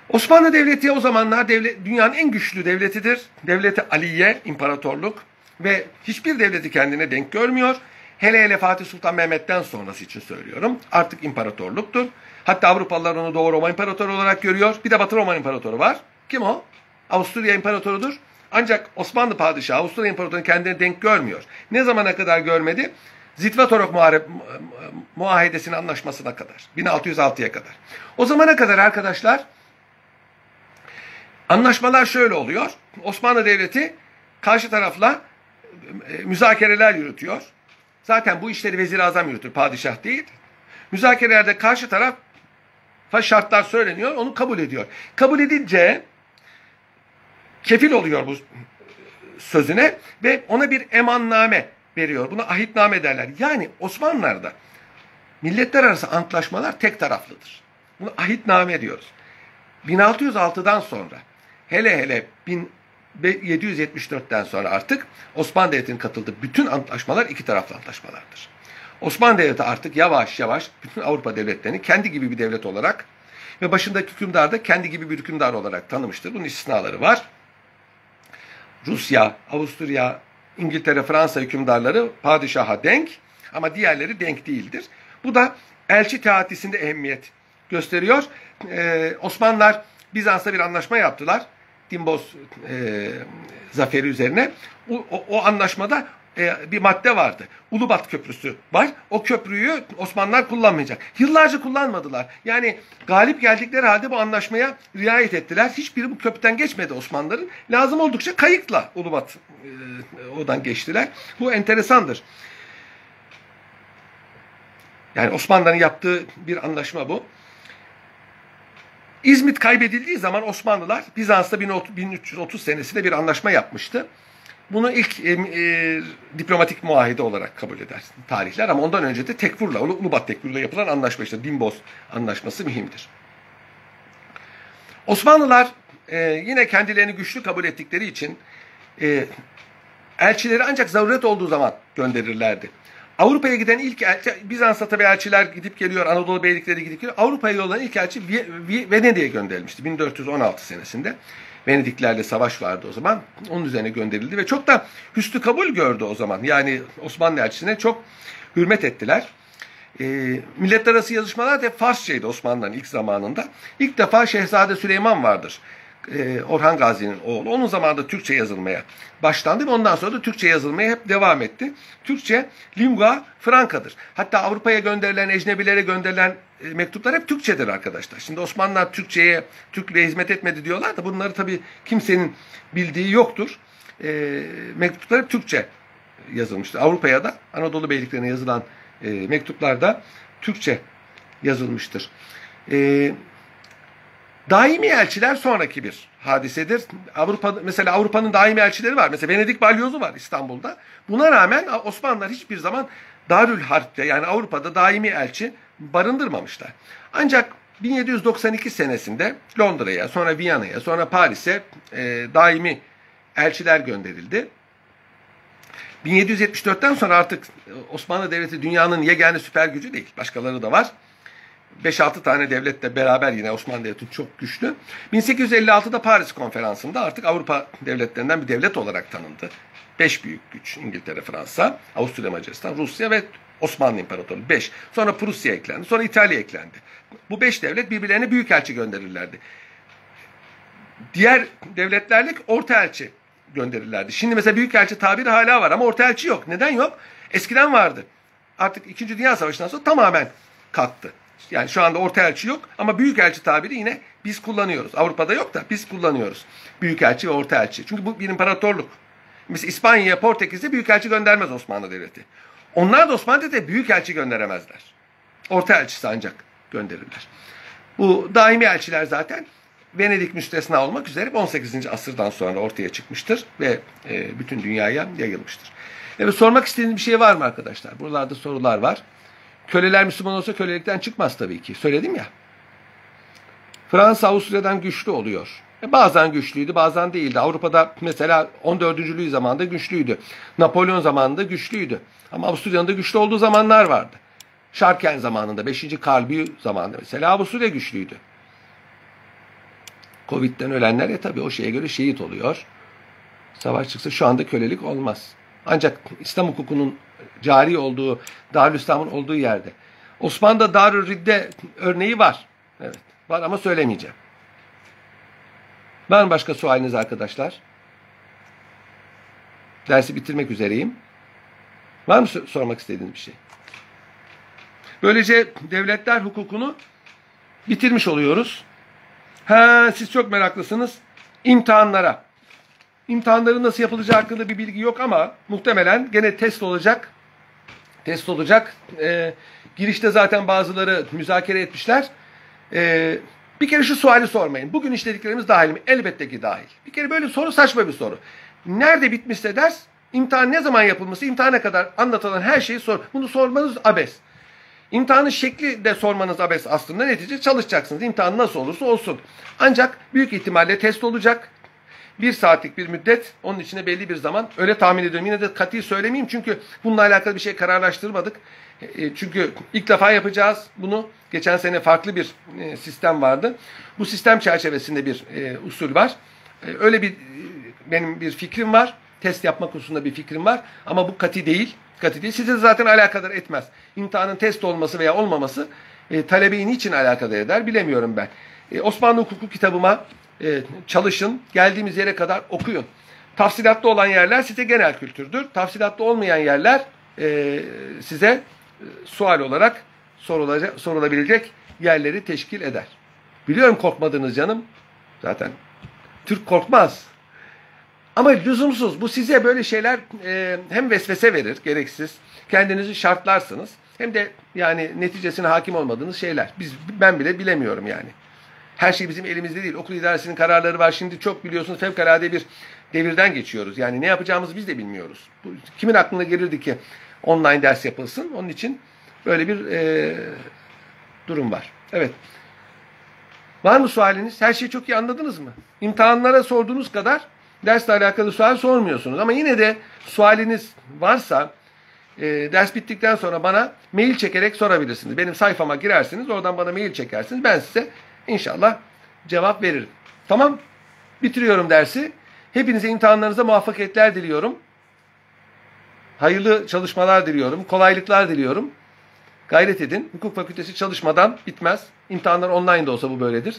Osmanlı Devleti o zamanlar devlet, dünyanın en güçlü devletidir. Devleti Aliye, imparatorluk ve hiçbir devleti kendine denk görmüyor. Hele hele Fatih Sultan Mehmet'ten sonrası için söylüyorum. Artık imparatorluktur. Hatta Avrupalılar onu Doğu Roma İmparatoru olarak görüyor. Bir de Batı Roma İmparatoru var. Kim o? Avusturya İmparatorudur. Ancak Osmanlı Padişahı Avusturya İmparatoru'nu kendine denk görmüyor. Ne zamana kadar görmedi? Zitvatorok muahedesinin anlaşmasına kadar. 1606'ya kadar. O zamana kadar arkadaşlar anlaşmalar şöyle oluyor. Osmanlı Devleti karşı tarafla e, müzakereler yürütüyor. Zaten bu işleri vezir azam yürütür, padişah değil. Müzakerelerde karşı taraf şartlar söyleniyor, onu kabul ediyor. Kabul edince kefil oluyor bu sözüne ve ona bir emanname veriyor. Buna ahitname derler. Yani Osmanlılar'da milletler arası antlaşmalar tek taraflıdır. Bunu ahitname diyoruz. 1606'dan sonra hele hele 1774'ten sonra artık Osmanlı Devleti'nin katıldığı bütün antlaşmalar iki taraflı antlaşmalardır. Osmanlı Devleti artık yavaş yavaş bütün Avrupa devletlerini kendi gibi bir devlet olarak ve başındaki hükümdar da kendi gibi bir hükümdar olarak tanımıştır. Bunun istisnaları var. Rusya, Avusturya, İngiltere, Fransa hükümdarları padişaha denk ama diğerleri denk değildir. Bu da elçi teatisinde ehemmiyet gösteriyor. Ee, Osmanlılar Bizans'ta bir anlaşma yaptılar. Dimbos e, zaferi üzerine. O, o, o anlaşmada e, bir madde vardı. Ulubat Köprüsü var. O köprüyü Osmanlılar kullanmayacak. Yıllarca kullanmadılar. Yani galip geldikleri halde bu anlaşmaya riayet ettiler. Hiçbiri bu köprüden geçmedi Osmanlıların. Lazım oldukça kayıkla Ulubat e, odan geçtiler. Bu enteresandır. Yani Osmanlı'nın yaptığı bir anlaşma bu. İzmit kaybedildiği zaman Osmanlılar Bizans'ta 1330 senesinde bir anlaşma yapmıştı. Bunu ilk e, e, diplomatik muahide olarak kabul eder tarihler ama ondan önce de Tekfur'la, Ulubat Tekfur'la yapılan anlaşma işte Dimboz anlaşması mühimdir. Osmanlılar e, yine kendilerini güçlü kabul ettikleri için e, elçileri ancak zaruret olduğu zaman gönderirlerdi. Avrupa'ya giden ilk elçi, Bizans'a tabi elçiler gidip geliyor, Anadolu beylikleri gidip geliyor. Avrupa'ya yollanan ilk elçi Venedik'e gönderilmişti 1416 senesinde. Venediklerle savaş vardı o zaman. Onun üzerine gönderildi ve çok da hüsnü kabul gördü o zaman. Yani Osmanlı elçisine çok hürmet ettiler. E, milletler arası yazışmalar da Farsçaydı Osmanlı'nın ilk zamanında. İlk defa Şehzade Süleyman vardır e, Orhan Gazi'nin oğlu. Onun zamanında Türkçe yazılmaya başlandı ve ondan sonra da Türkçe yazılmaya hep devam etti. Türkçe lingua franca'dır. Hatta Avrupa'ya gönderilen, ecnebilere gönderilen mektuplar hep Türkçedir arkadaşlar. Şimdi Osmanlılar Türkçe'ye, Türklüğe hizmet etmedi diyorlar da bunları tabii kimsenin bildiği yoktur. E, mektuplar hep Türkçe yazılmıştır. Avrupa'ya da Anadolu beyliklerine yazılan e, mektuplar da Türkçe yazılmıştır. Eee Daimi elçiler sonraki bir hadisedir. Avrupa mesela Avrupa'nın daimi elçileri var. Mesela Venedik Balyozu var İstanbul'da. Buna rağmen Osmanlılar hiçbir zaman Darül Harp'te yani Avrupa'da daimi elçi barındırmamışlar. Ancak 1792 senesinde Londra'ya, sonra Viyana'ya, sonra Paris'e e, daimi elçiler gönderildi. 1774'ten sonra artık Osmanlı Devleti dünyanın yegane süper gücü değil. Başkaları da var. 5-6 tane devletle beraber yine Osmanlı Devleti çok güçlü. 1856'da Paris Konferansı'nda artık Avrupa devletlerinden bir devlet olarak tanındı. 5 büyük güç İngiltere, Fransa, Avusturya, Macaristan, Rusya ve Osmanlı İmparatorluğu 5. Sonra Prusya eklendi. Sonra İtalya eklendi. Bu 5 devlet birbirlerine büyük elçi gönderirlerdi. Diğer devletlerle orta elçi gönderirlerdi. Şimdi mesela büyük elçi tabiri hala var ama orta elçi yok. Neden yok? Eskiden vardı. Artık 2. Dünya Savaşı'ndan sonra tamamen kalktı. Yani şu anda orta elçi yok ama büyük elçi tabiri yine biz kullanıyoruz. Avrupa'da yok da biz kullanıyoruz. Büyük elçi ve orta elçi. Çünkü bu bir imparatorluk. Mesela İspanya'ya, Portekiz'e büyük elçi göndermez Osmanlı Devleti. Onlar da Osmanlı büyük elçi gönderemezler. Orta elçisi ancak gönderirler. Bu daimi elçiler zaten Venedik müstesna olmak üzere 18. asırdan sonra ortaya çıkmıştır ve e, bütün dünyaya yayılmıştır. Evet sormak istediğiniz bir şey var mı arkadaşlar? Buralarda sorular var. Köleler Müslüman olsa kölelikten çıkmaz tabii ki. Söyledim ya. Fransa Avusturya'dan güçlü oluyor. E bazen güçlüydü, bazen değildi. Avrupa'da mesela 14. Louis zamanında güçlüydü. Napolyon zamanında güçlüydü. Ama Avusturya'nın da güçlü olduğu zamanlar vardı. Şarken zamanında, 5. Karl zamanında mesela Avusturya güçlüydü. Covid'den ölenler ya tabii o şeye göre şehit oluyor. Savaş çıksa şu anda kölelik olmaz. Ancak İslam hukukunun cari olduğu, Darülislam'ın olduğu yerde. Osmanlı'da Darül Ridde örneği var. Evet, var ama söylemeyeceğim. Var mı başka sualiniz arkadaşlar? Dersi bitirmek üzereyim. Var mı sormak istediğiniz bir şey? Böylece devletler hukukunu bitirmiş oluyoruz. Ha, siz çok meraklısınız. İmtihanlara. İmtihanların nasıl yapılacağı hakkında bir bilgi yok ama muhtemelen gene test olacak. Test olacak. E, girişte zaten bazıları müzakere etmişler. E, bir kere şu suali sormayın. Bugün işlediklerimiz dahil mi? Elbette ki dahil. Bir kere böyle soru saçma bir soru. Nerede bitmişse ders, imtihan ne zaman yapılması, imtihana kadar anlatılan her şeyi sor. Bunu sormanız abes. İmtihanın şekli de sormanız abes aslında. Netice çalışacaksınız. İmtihan nasıl olursa olsun. Ancak büyük ihtimalle test olacak bir saatlik bir müddet onun içine belli bir zaman öyle tahmin ediyorum. Yine de katı söylemeyeyim çünkü bununla alakalı bir şey kararlaştırmadık. E, çünkü ilk defa yapacağız bunu. Geçen sene farklı bir e, sistem vardı. Bu sistem çerçevesinde bir e, usul var. Öyle bir benim bir fikrim var. Test yapma konusunda bir fikrim var. Ama bu katı değil. Katı değil. Size zaten alakadar etmez. İmtihanın test olması veya olmaması e, talebeyi niçin alakadar eder bilemiyorum ben. E, Osmanlı hukuku kitabıma e, çalışın, geldiğimiz yere kadar okuyun. Tafsilatlı olan yerler size genel kültürdür. Tafsilatlı olmayan yerler e, size e, sual olarak sorulacak, sorulabilecek yerleri teşkil eder. Biliyorum korkmadınız canım. Zaten Türk korkmaz. Ama lüzumsuz. Bu size böyle şeyler e, hem vesvese verir, gereksiz. Kendinizi şartlarsınız. hem de yani neticesine hakim olmadığınız şeyler. Biz ben bile bilemiyorum yani. Her şey bizim elimizde değil. Okul idaresinin kararları var. Şimdi çok biliyorsunuz fevkalade bir devirden geçiyoruz. Yani ne yapacağımızı biz de bilmiyoruz. Kimin aklına gelirdi ki online ders yapılsın? Onun için böyle bir e, durum var. Evet. Var mı sualiniz? Her şeyi çok iyi anladınız mı? İmtihanlara sorduğunuz kadar dersle alakalı sual sormuyorsunuz. Ama yine de sualiniz varsa e, ders bittikten sonra bana mail çekerek sorabilirsiniz. Benim sayfama girersiniz, oradan bana mail çekersiniz. Ben size inşallah cevap veririm. Tamam? Bitiriyorum dersi. Hepinize imtihanlarınıza muvaffakiyetler diliyorum. Hayırlı çalışmalar diliyorum. Kolaylıklar diliyorum. Gayret edin. Hukuk fakültesi çalışmadan bitmez. İmtihanlar online de olsa bu böyledir.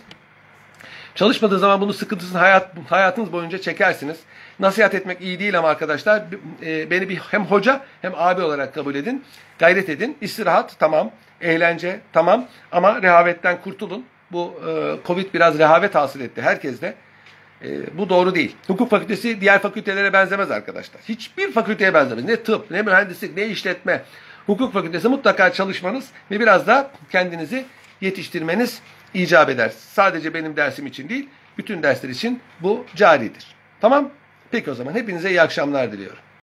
Çalışmadığı zaman bunu sıkıntısını hayat, hayatınız boyunca çekersiniz. Nasihat etmek iyi değil ama arkadaşlar e, beni bir hem hoca hem abi olarak kabul edin. Gayret edin. İstirahat tamam. Eğlence tamam. Ama rehavetten kurtulun. Bu e, Covid biraz rehavet hasıl etti herkeste. E, bu doğru değil. Hukuk fakültesi diğer fakültelere benzemez arkadaşlar. Hiçbir fakülteye benzemez. Ne tıp, ne mühendislik, ne işletme. Hukuk fakültesi mutlaka çalışmanız ve biraz da kendinizi yetiştirmeniz icap eder. Sadece benim dersim için değil, bütün dersler için bu caridir. Tamam? Peki o zaman hepinize iyi akşamlar diliyorum.